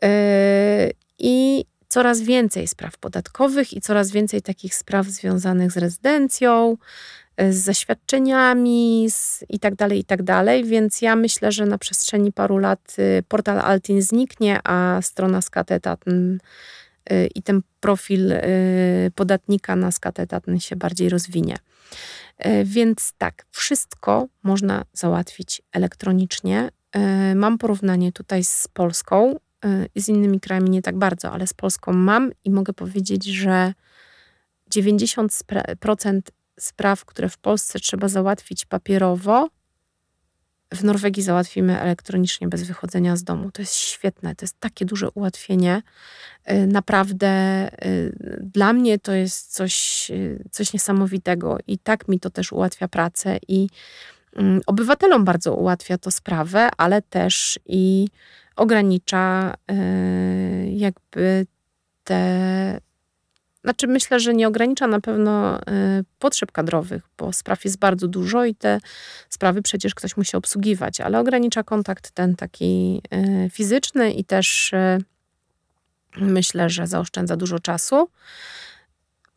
Y, I coraz więcej spraw podatkowych i coraz więcej takich spraw związanych z rezydencją, z zaświadczeniami z i tak dalej, i tak. Więc ja myślę, że na przestrzeni paru lat y, portal Altin zniknie, a strona Skatetatn y, i ten profil y, podatnika na Skatetatn się bardziej rozwinie. Więc tak, wszystko można załatwić elektronicznie. Mam porównanie tutaj z Polską z innymi krajami nie tak bardzo, ale z Polską mam i mogę powiedzieć, że 90% spraw, które w Polsce trzeba załatwić papierowo, w Norwegii załatwimy elektronicznie bez wychodzenia z domu. To jest świetne, to jest takie duże ułatwienie. Y, naprawdę y, dla mnie to jest coś, y, coś niesamowitego i tak mi to też ułatwia pracę i mm, obywatelom bardzo ułatwia to sprawę, ale też i ogranicza jakby te znaczy myślę, że nie ogranicza na pewno y, potrzeb kadrowych, bo spraw jest bardzo dużo i te sprawy przecież ktoś musi obsługiwać, ale ogranicza kontakt ten taki y, fizyczny i też y, myślę, że zaoszczędza dużo czasu.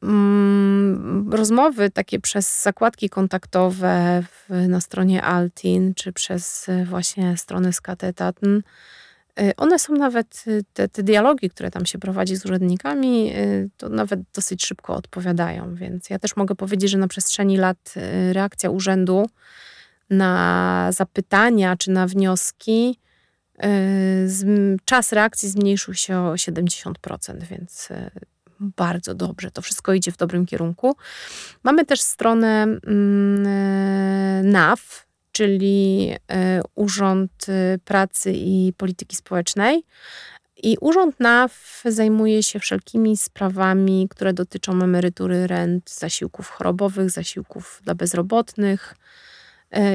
Mm, rozmowy takie przez zakładki kontaktowe na stronie Altin, czy przez właśnie stronę Skatetatn, Y, one są nawet, y, te, te, dialogi, które tam się prowadzi z urzędnikami, y, to nawet dosyć szybko odpowiadają. Więc ja też mogę powiedzieć, że na przestrzeni lat reakcja urzędu na zapytania czy na wnioski, czas reakcji zmniejszył się o 70%, więc bardzo dobrze. To wszystko idzie w dobrym kierunku. Mamy też stronę mm, NAW, czyli e, Urząd e, Pracy i Polityki Społecznej. I Urząd NAW zajmuje się wszelkimi sprawami, które dotyczą emerytury, rent, zasiłków chorobowych, zasiłków dla bezrobotnych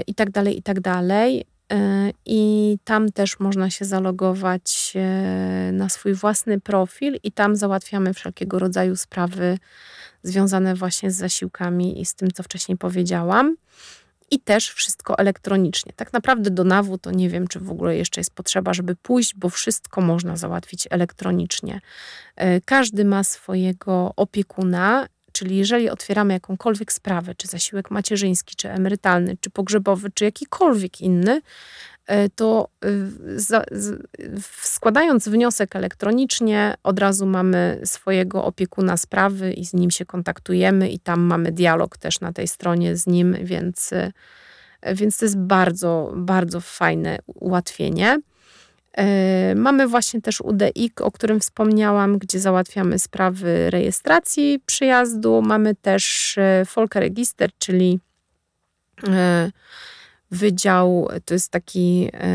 itd., e, itd. Tak tak I tam też można się zalogować na swój własny profil, i tam załatwiamy wszelkiego rodzaju sprawy związane właśnie z zasiłkami i z tym, co wcześniej powiedziałam i też wszystko elektronicznie. Tak naprawdę do NAW to nie wiem, czy w ogóle jeszcze jest potrzeba, żeby pójść, bo wszystko można załatwić elektronicznie. E, każdy ma swojego opiekuna, czyli jeżeli otwieramy jakąkolwiek sprawę, czy zasiłek macierzyński, czy emerytalny, czy pogrzebowy, czy jakikolwiek inny, to e, składając wniosek elektronicznie, od razu mamy swojego opiekuna sprawy i z nim się kontaktujemy, i tam mamy dialog też na tej stronie z nim, więc, e, więc to jest bardzo, bardzo fajne ułatwienie. Mamy właśnie też UDIK, o którym wspomniałam, gdzie załatwiamy sprawy rejestracji przyjazdu. Mamy też Folkeregister, czyli Wydział to jest taki e,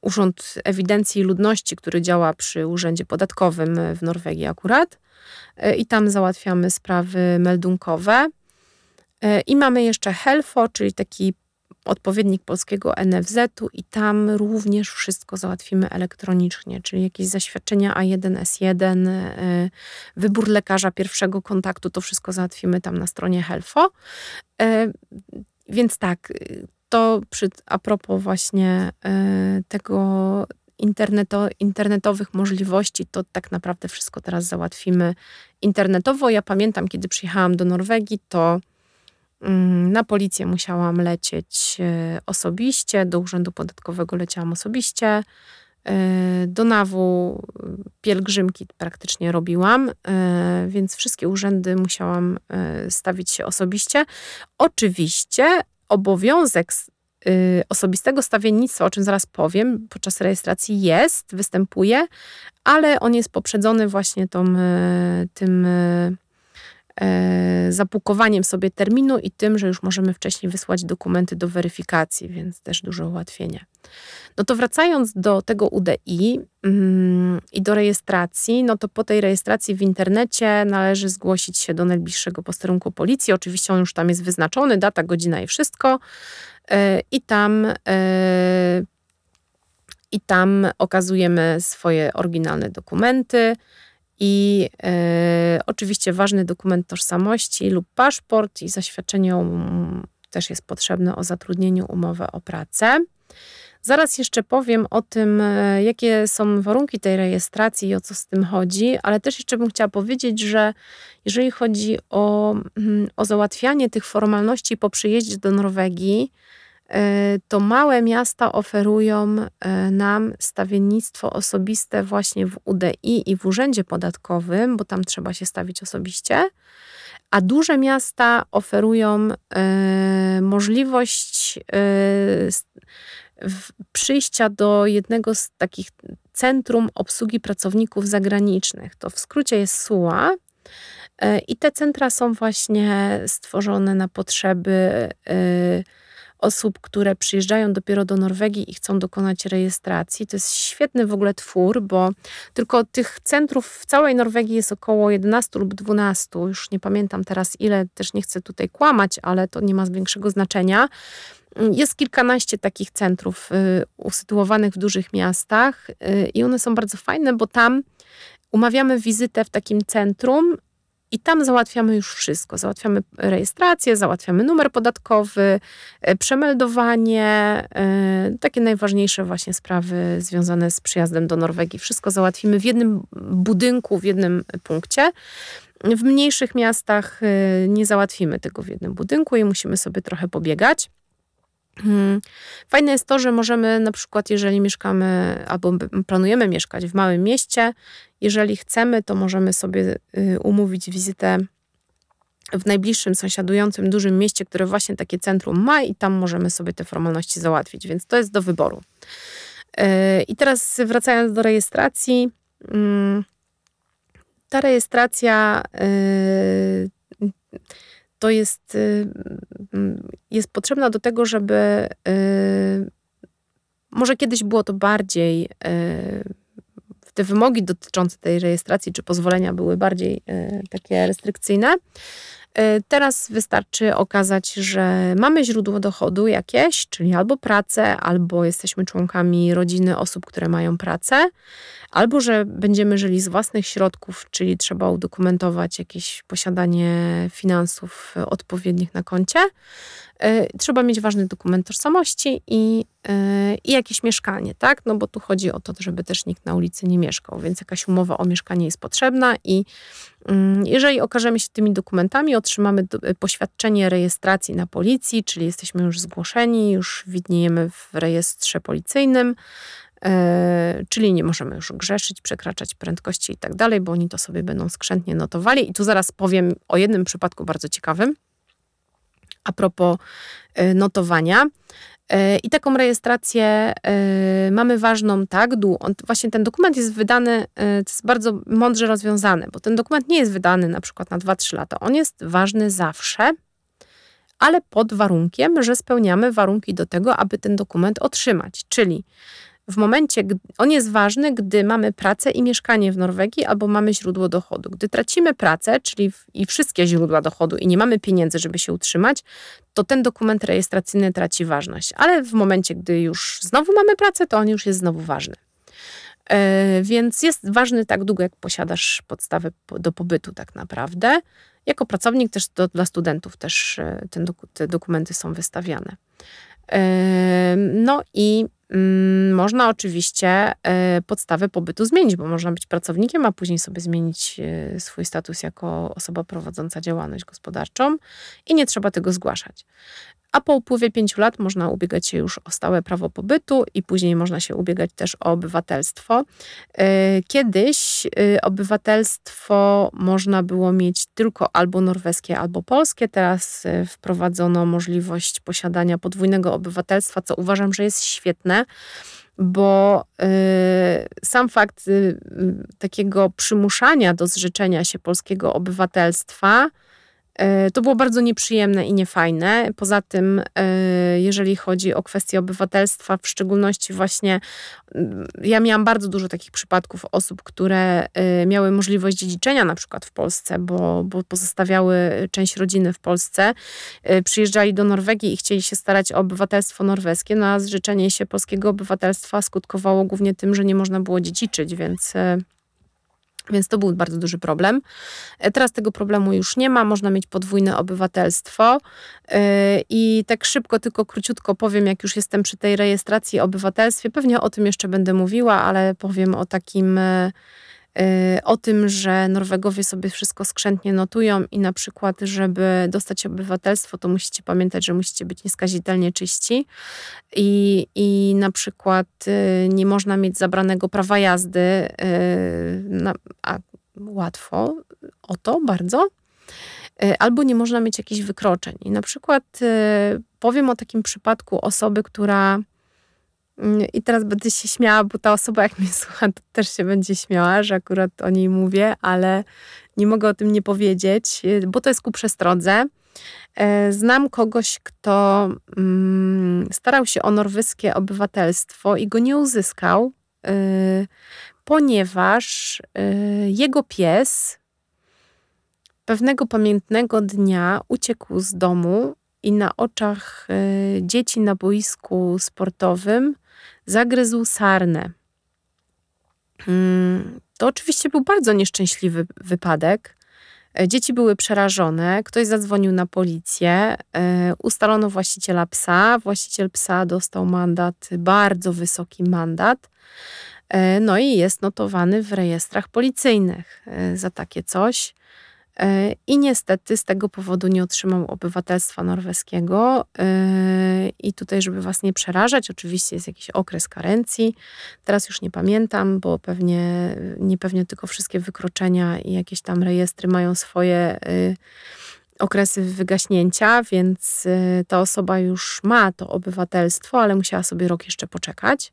Urząd Ewidencji Ludności, który działa przy Urzędzie Podatkowym w Norwegii akurat. E, I tam załatwiamy sprawy meldunkowe. E, I mamy jeszcze HELFO, czyli taki odpowiednik polskiego NFZ-u i tam również wszystko załatwimy elektronicznie, czyli jakieś zaświadczenia A1, S1, wybór lekarza pierwszego kontaktu, to wszystko załatwimy tam na stronie HELFO. Więc tak, to przy, a propos właśnie y, tego interneto, internetowych możliwości, to tak naprawdę wszystko teraz załatwimy internetowo. Ja pamiętam, kiedy przyjechałam do Norwegii, to y, na policję musiałam lecieć y, osobiście, do urzędu podatkowego leciałam osobiście, do NAW pielgrzymki praktycznie robiłam, więc wszystkie urzędy musiałam stawić się osobiście. Oczywiście obowiązek y, osobistego stawiennictwa, o czym zaraz powiem, podczas rejestracji jest, występuje, ale on jest poprzedzony właśnie tą, y, tym y, zapukowaniem sobie terminu i tym, że już możemy wcześniej wysłać dokumenty do weryfikacji, więc też duże ułatwienie. No to wracając do tego UDI mm, i do rejestracji, no to po tej rejestracji w internecie należy zgłosić się do najbliższego posterunku policji. Oczywiście on już tam jest wyznaczony, data, godzina i wszystko. E, I tam e, i tam okazujemy swoje oryginalne dokumenty. I e, oczywiście ważny dokument tożsamości lub paszport i zaświadczenie też jest potrzebne o zatrudnieniu, umowę o pracę. Zaraz jeszcze powiem o tym, e, jakie są warunki tej rejestracji i o co z tym chodzi, ale też jeszcze bym chciała powiedzieć, że jeżeli chodzi o, mm, o załatwianie tych formalności po przyjeździe do Norwegii, to małe miasta oferują e, nam stawiennictwo osobiste właśnie w UDI i w Urzędzie Podatkowym, bo tam trzeba się stawić osobiście. A duże miasta oferują możliwość przyjścia do jednego z takich centrum obsługi pracowników zagranicznych. To w skrócie jest SUA. E, I te centra są właśnie stworzone na potrzeby e, osób, które przyjeżdżają dopiero do Norwegii i chcą dokonać rejestracji. To jest świetny w ogóle twór, bo tylko tych centrów w całej Norwegii jest około 11 lub 12. Już nie pamiętam teraz ile, też nie chcę tutaj kłamać, ale to nie ma większego znaczenia. Jest kilkanaście takich centrów y, usytuowanych w dużych miastach y, i one są bardzo fajne, bo tam umawiamy wizytę w takim centrum i tam załatwiamy już wszystko. Załatwiamy rejestrację, załatwiamy numer podatkowy, y, przemeldowanie, takie najważniejsze właśnie sprawy związane z przyjazdem do Norwegii. Wszystko załatwimy w jednym budynku, w jednym punkcie. W mniejszych miastach nie załatwimy tego w jednym budynku i musimy sobie trochę pobiegać. Hmm. Fajne jest to, że możemy na przykład, jeżeli mieszkamy albo planujemy mieszkać w małym mieście, jeżeli chcemy, to możemy sobie y, umówić wizytę w najbliższym sąsiadującym dużym mieście, które właśnie takie centrum ma i tam możemy sobie te formalności załatwić, więc to jest do wyboru. Y, I teraz wracając do rejestracji. Mm, ta rejestracja y, to jest, y, mm, jest potrzebna do tego, żeby y, może kiedyś było to bardziej, y, te wymogi dotyczące tej rejestracji czy pozwolenia były bardziej takie restrykcyjne. Teraz wystarczy okazać, że mamy źródło dochodu jakieś, czyli albo pracę, albo jesteśmy członkami rodziny osób, które mają pracę, albo że będziemy żyli z własnych środków, czyli trzeba udokumentować jakieś posiadanie finansów odpowiednich na koncie. E, trzeba mieć ważny dokument tożsamości i, e, i jakieś mieszkanie, tak? No bo tu chodzi o to, żeby też nikt na ulicy nie mieszkał, więc jakaś umowa o mieszkanie jest potrzebna i mm, jeżeli okażemy się tymi dokumentami, otrzymamy poświadczenie rejestracji na policji, czyli jesteśmy już zgłoszeni, już widniejemy w rejestrze policyjnym, E, czyli nie możemy już grzeszyć, przekraczać prędkości i tak dalej, bo oni to sobie będą skrzętnie notowali. I tu zaraz powiem o jednym przypadku bardzo ciekawym a propos e, notowania. E, I taką rejestrację mamy ważną, tak? On, właśnie ten dokument jest wydany, to jest bardzo mądrze rozwiązane, bo ten dokument nie jest wydany na przykład na 2-3 lata. On jest ważny zawsze, ale pod warunkiem, że spełniamy warunki do tego, aby ten dokument otrzymać. Czyli w momencie, on jest ważny, gdy mamy pracę i mieszkanie w Norwegii albo mamy źródło dochodu. Gdy tracimy pracę, czyli w, i wszystkie źródła dochodu i nie mamy pieniędzy, żeby się utrzymać, to ten dokument rejestracyjny traci ważność. Ale w momencie, gdy już znowu mamy pracę, to on już jest znowu ważny. E, więc jest ważny tak długo, jak posiadasz podstawę do pobytu tak naprawdę. Jako pracownik też do, dla studentów też e, ten, te dokumenty są wystawiane. E, no i można oczywiście e, podstawę pobytu zmienić, bo można być pracownikiem, a później sobie zmienić e, swój status jako osoba prowadząca działalność gospodarczą i nie trzeba tego zgłaszać a po upływie pięciu lat można ubiegać się już o stałe prawo pobytu i później można się ubiegać też o obywatelstwo. E, kiedyś e, obywatelstwo można było mieć tylko albo norweskie, albo polskie. Teraz e, wprowadzono możliwość posiadania podwójnego obywatelstwa, co uważam, że jest świetne bo y, sam fakt y, takiego przymuszania do zrzeczenia się polskiego obywatelstwa to było bardzo nieprzyjemne i niefajne. Poza tym, e, jeżeli chodzi o kwestię obywatelstwa, w szczególności właśnie mm, ja miałam bardzo dużo takich przypadków osób, które e, miały możliwość dziedziczenia na przykład w Polsce, bo, bo pozostawiały część rodziny w Polsce, przyjeżdżali do Norwegii i chcieli się starać o obywatelstwo norweskie, no a zrzeczenie się polskiego obywatelstwa skutkowało głównie tym, że nie można było dziedziczyć, więc Więc to był bardzo duży problem. E, teraz tego problemu już nie ma, można mieć podwójne obywatelstwo. E, I tak szybko, tylko króciutko powiem, jak już jestem przy tej rejestracji obywatelstwie. Pewnie o tym jeszcze będę mówiła, ale powiem o takim e, o tym, że Norwegowie sobie wszystko skrzętnie notują i na przykład, żeby dostać obywatelstwo, to musicie pamiętać, że musicie być nieskazitelnie czyści i, i na przykład y, nie można mieć zabranego prawa jazdy, y, a łatwo o to bardzo, albo nie można mieć jakichś wykroczeń. I na przykład powiem o takim przypadku osoby, która I teraz będę się śmiała, bo ta osoba, jak mnie *laughs* słucha, to też się będzie śmiała, że akurat o niej mówię, ale nie mogę o tym nie powiedzieć, y, bo to jest ku przestrodze. E, znam kogoś, kto mm, starał się o norweskie obywatelstwo i go nie uzyskał, y, ponieważ y, jego pies pewnego pamiętnego dnia uciekł z domu i na oczach dzieci na boisku sportowym zagryzł sarnę. Hmm, to oczywiście był bardzo nieszczęśliwy wypadek. E, dzieci były przerażone, ktoś zadzwonił na policję, e, ustalono właściciela psa. Właściciel psa dostał mandat, bardzo wysoki mandat. E, no i jest notowany w rejestrach policyjnych za takie coś. E, I niestety z tego powodu nie otrzymał obywatelstwa norweskiego. E, I tutaj, żeby Was nie przerażać, oczywiście jest jakiś okres karencji. Teraz już nie pamiętam, bo pewnie nie pewnie tylko wszystkie wykroczenia i jakieś tam rejestry mają swoje e, okresy wygaśnięcia, więc ta osoba już ma to obywatelstwo, ale musiała sobie rok jeszcze poczekać.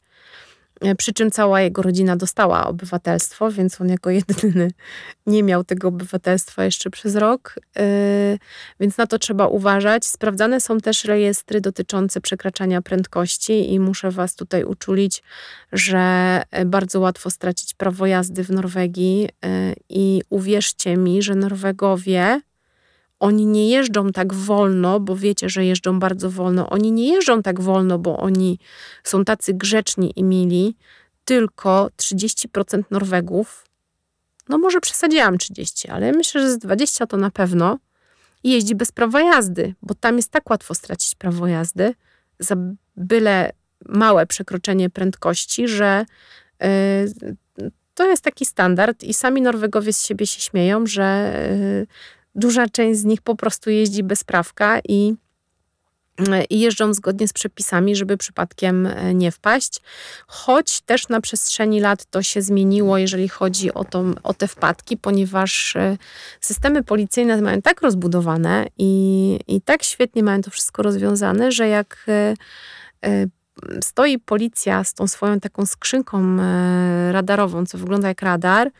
E, przy czym cała jego rodzina dostała obywatelstwo, więc on jako jedyny *laughs* nie miał tego obywatelstwa jeszcze przez rok, e, więc na to trzeba uważać. Sprawdzane są też rejestry dotyczące przekraczania prędkości i muszę Was tutaj uczulić, że e, bardzo łatwo stracić prawo jazdy w Norwegii i uwierzcie mi, że Norwegowie oni nie jeżdżą tak wolno, bo wiecie, że jeżdżą bardzo wolno. Oni nie jeżdżą tak wolno, bo oni są tacy grzeczni i mili, tylko 30% Norwegów, no może przesadziłam 30, ale myślę, że z 20 to na pewno, jeździ bez prawa jazdy, bo tam jest tak łatwo stracić prawo jazdy za byle małe przekroczenie prędkości, że yy, to jest taki standard i sami Norwegowie z siebie się śmieją, że yy, Duża część z nich po prostu jeździ bez prawka i i jeżdżą zgodnie z przepisami, żeby przypadkiem e, nie wpaść. Choć też na przestrzeni lat to się zmieniło, jeżeli chodzi o, to, o te wpadki, ponieważ e, systemy policyjne mają tak rozbudowane i, i tak świetnie mają to wszystko rozwiązane, że jak e, stoi policja z tą swoją taką skrzynką radarową, co wygląda jak radar,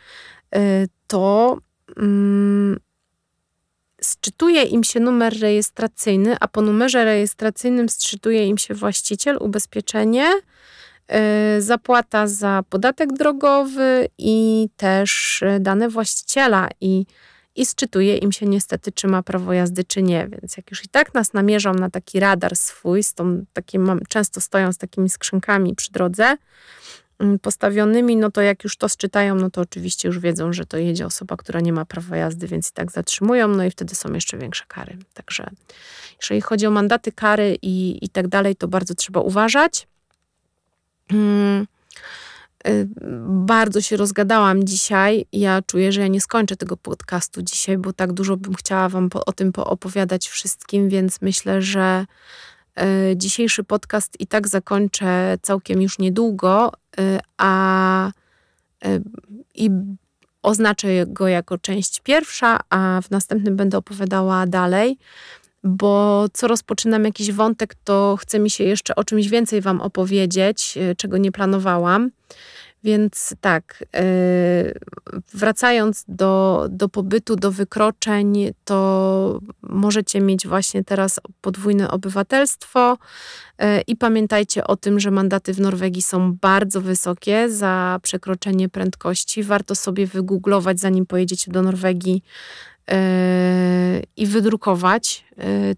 to mm, sczytuje im się numer rejestracyjny, a po numerze rejestracyjnym sczytuje im się właściciel, ubezpieczenie, yy, zapłata za podatek drogowy i też y, dane właściciela i, i sczytuje im się niestety, czy ma prawo jazdy, czy nie. Więc jak już i tak nas namierzą na taki radar swój, z tą, takim, często stoją z takimi skrzynkami przy drodze, postawionymi, no to jak już to sczytają, no to oczywiście już wiedzą, że to jedzie osoba, która nie ma prawa jazdy, więc i tak zatrzymują, no i wtedy są jeszcze większe kary. Także jeżeli chodzi o mandaty, kary i, i tak dalej, to bardzo trzeba uważać. Hmm. Bardzo się rozgadałam dzisiaj. Ja czuję, że ja nie skończę tego podcastu dzisiaj, bo tak dużo bym chciała Wam po, o tym poopowiadać wszystkim, więc myślę, że dzisiejszy podcast i tak zakończę całkiem już niedługo, e, a e, i oznaczę go jako część pierwsza, a w następnym będę opowiadała dalej, bo co rozpoczynam jakiś wątek, to chce mi się jeszcze o czymś więcej Wam opowiedzieć, czego nie planowałam. Więc tak, e, wracając do, do pobytu, do wykroczeń, to możecie mieć właśnie teraz podwójne obywatelstwo e, i pamiętajcie o tym, że mandaty w Norwegii są bardzo wysokie za przekroczenie prędkości. Warto sobie wygooglować, zanim pojedziecie do Norwegii, i wydrukować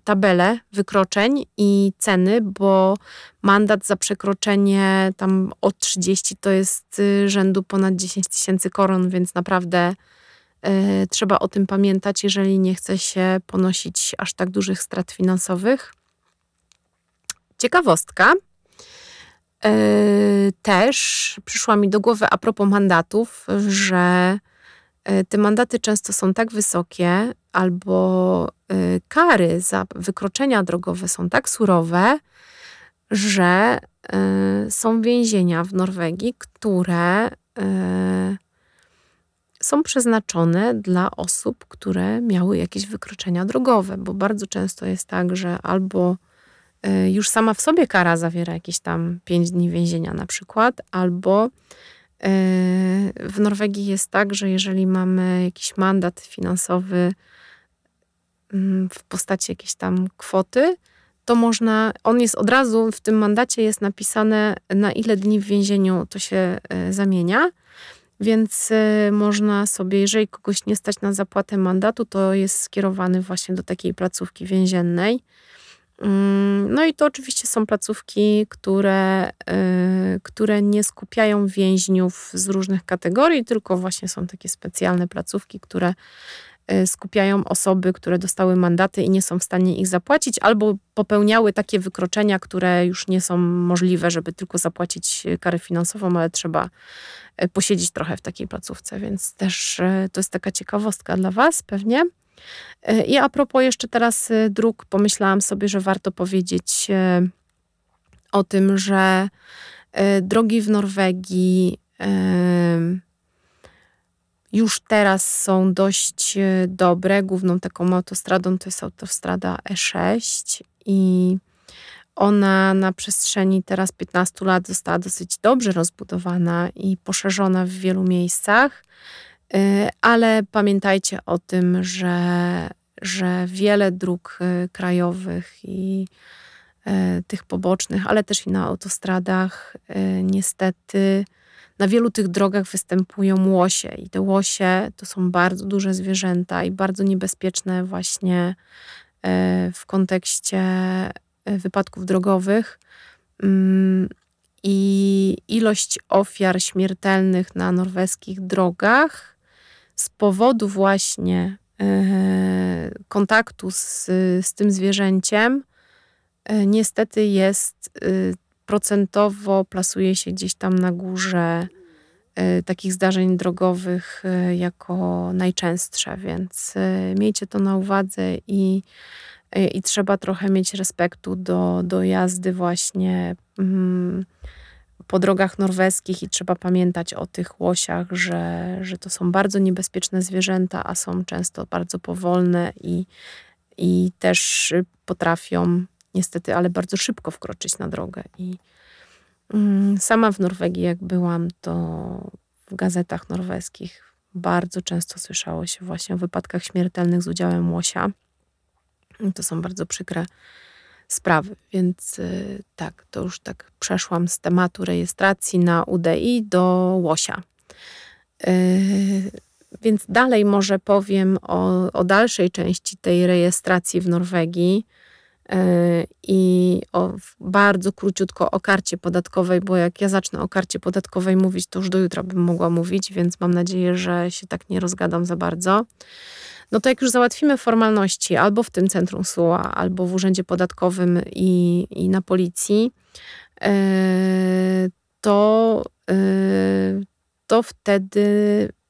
tabelę wykroczeń i ceny, bo mandat za przekroczenie tam od 30 to jest rzędu ponad 10 tysięcy koron, więc naprawdę trzeba o tym pamiętać, jeżeli nie chce się ponosić aż tak dużych strat finansowych. Ciekawostka. Też przyszła mi do głowy a propos mandatów, że te mandaty często są tak wysokie, albo e, kary za wykroczenia drogowe są tak surowe, że e, są więzienia w Norwegii, które są przeznaczone dla osób, które miały jakieś wykroczenia drogowe, bo bardzo często jest tak, że albo już sama w sobie kara zawiera jakieś tam 5 dni więzienia na przykład, albo w Norwegii jest tak, że jeżeli mamy jakiś mandat finansowy mm, w postaci jakiejś tam kwoty, to można, on jest od razu, w tym mandacie jest napisane, na ile dni w więzieniu to się e, zamienia. Więc e, można sobie, jeżeli kogoś nie stać na zapłatę mandatu, to jest skierowany właśnie do takiej placówki więziennej. Mm, no i to oczywiście są placówki, które, y, które nie skupiają więźniów z różnych kategorii, tylko właśnie są takie specjalne placówki, które y, skupiają osoby, które dostały mandaty i nie są w stanie ich zapłacić, albo popełniały takie wykroczenia, które już nie są możliwe, żeby tylko zapłacić karę finansową, ale trzeba y, posiedzieć trochę w takiej placówce, więc też to jest taka ciekawostka dla Was pewnie. E, I a propos jeszcze teraz e, dróg, pomyślałam sobie, że warto powiedzieć e, o tym, że drogi w Norwegii już teraz są dość dobre. Główną taką autostradą to jest autostrada E6 i ona na przestrzeni teraz 15 lat została dosyć dobrze rozbudowana i poszerzona w wielu miejscach. Y, ale pamiętajcie o tym, że, że wiele dróg y, krajowych i y, tych pobocznych, ale też i na autostradach, niestety na wielu tych drogach występują łosie i te łosie to są bardzo duże zwierzęta i bardzo niebezpieczne właśnie w kontekście wypadków drogowych. Mm, I ilość ofiar śmiertelnych na norweskich drogach z powodu właśnie e, kontaktu z, z tym zwierzęciem, e, niestety jest e, procentowo, plasuje się gdzieś tam na górze takich zdarzeń drogowych jako najczęstsze, więc miejcie to na uwadze i, i trzeba trochę mieć respektu do, do jazdy właśnie. Mm, po drogach norweskich i trzeba pamiętać o tych łosiach, że, że to są bardzo niebezpieczne zwierzęta, a są często bardzo powolne i, i też potrafią niestety, ale bardzo szybko wkroczyć na drogę. I mm, sama w Norwegii, jak byłam, to w gazetach norweskich bardzo często słyszało się właśnie o wypadkach śmiertelnych z udziałem łosia. To są bardzo przykre sprawy. Więc y, tak, to już tak przeszłam z tematu rejestracji na UDI do łosia. Y, więc dalej może powiem o, o dalszej części tej rejestracji w Norwegii i o, bardzo króciutko o karcie podatkowej, bo jak ja zacznę o karcie podatkowej mówić, to już do jutra bym mogła mówić, więc mam nadzieję, że się tak nie rozgadam za bardzo no to jak już załatwimy formalności albo w tym centrum SUA, albo w urzędzie podatkowym i, i na policji, e, to, e, to wtedy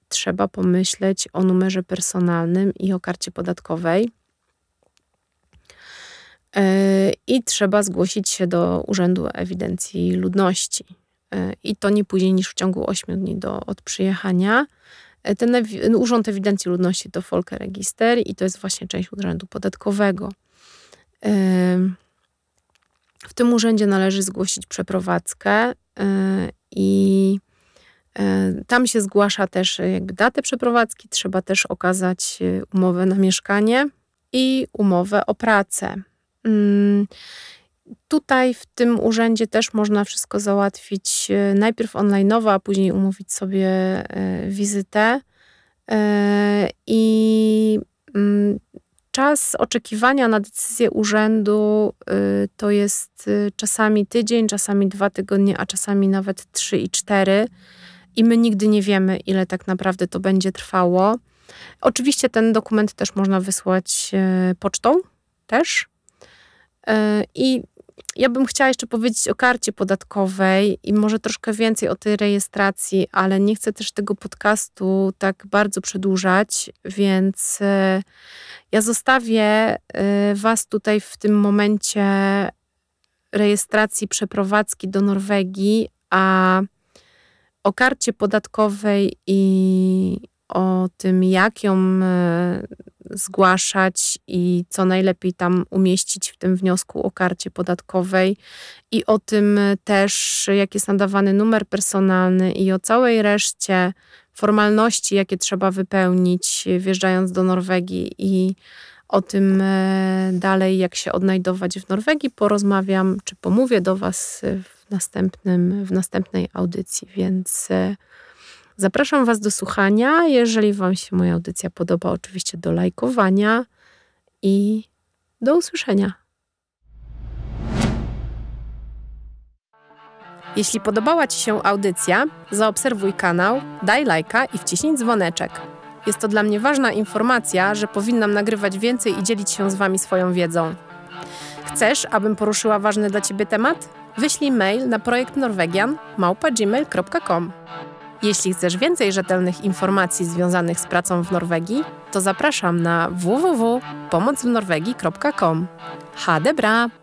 trzeba pomyśleć o numerze personalnym i o karcie podatkowej. E, I trzeba zgłosić się do Urzędu Ewidencji Ludności. I to nie później niż w ciągu 8 dni do, od przyjechania. E, ten Urząd Ewidencji Ludności to Register i to jest właśnie część urzędu podatkowego. W tym urzędzie należy zgłosić przeprowadzkę e, i e, tam się zgłasza też jakby datę przeprowadzki, trzeba też okazać umowę na mieszkanie i umowę o pracę. Mm, Tutaj w tym urzędzie też można wszystko załatwić e, najpierw online'owo, a później umówić sobie e, wizytę. E, I mm, czas oczekiwania na decyzję urzędu to jest czasami tydzień, czasami dwa tygodnie, a czasami nawet trzy i cztery. I my nigdy nie wiemy, ile tak naprawdę to będzie trwało. Oczywiście ten dokument też można wysłać pocztą też. I ja bym chciała jeszcze powiedzieć o karcie podatkowej i może troszkę więcej o tej rejestracji, ale nie chcę też tego podcastu tak bardzo przedłużać, więc e, ja zostawię e, Was tutaj w tym momencie rejestracji przeprowadzki do Norwegii, a o karcie podatkowej i o tym, jak ją e, zgłaszać i co najlepiej tam umieścić w tym wniosku o karcie podatkowej. I o tym też, jak jest nadawany numer personalny i o całej reszcie formalności, jakie trzeba wypełnić wjeżdżając do Norwegii. I o tym e, dalej, jak się odnajdować w Norwegii, porozmawiam czy pomówię do Was w, następnym, w następnej audycji, więc e, Zapraszam Was do słuchania. Jeżeli Wam się moja audycja podoba, oczywiście do lajkowania i do usłyszenia. Jeśli podobała Ci się audycja, zaobserwuj kanał, daj lajka i wciśnij dzwoneczek. Jest to dla mnie ważna informacja, że powinnam nagrywać więcej i dzielić się z Wami swoją wiedzą. Chcesz, abym poruszyła ważny dla Ciebie temat? Wyślij mail na projekt. Jeśli chcesz więcej rzetelnych informacji związanych z pracą w Norwegii, to zapraszam na www.pomocwnorwegii.com. Ha, debra!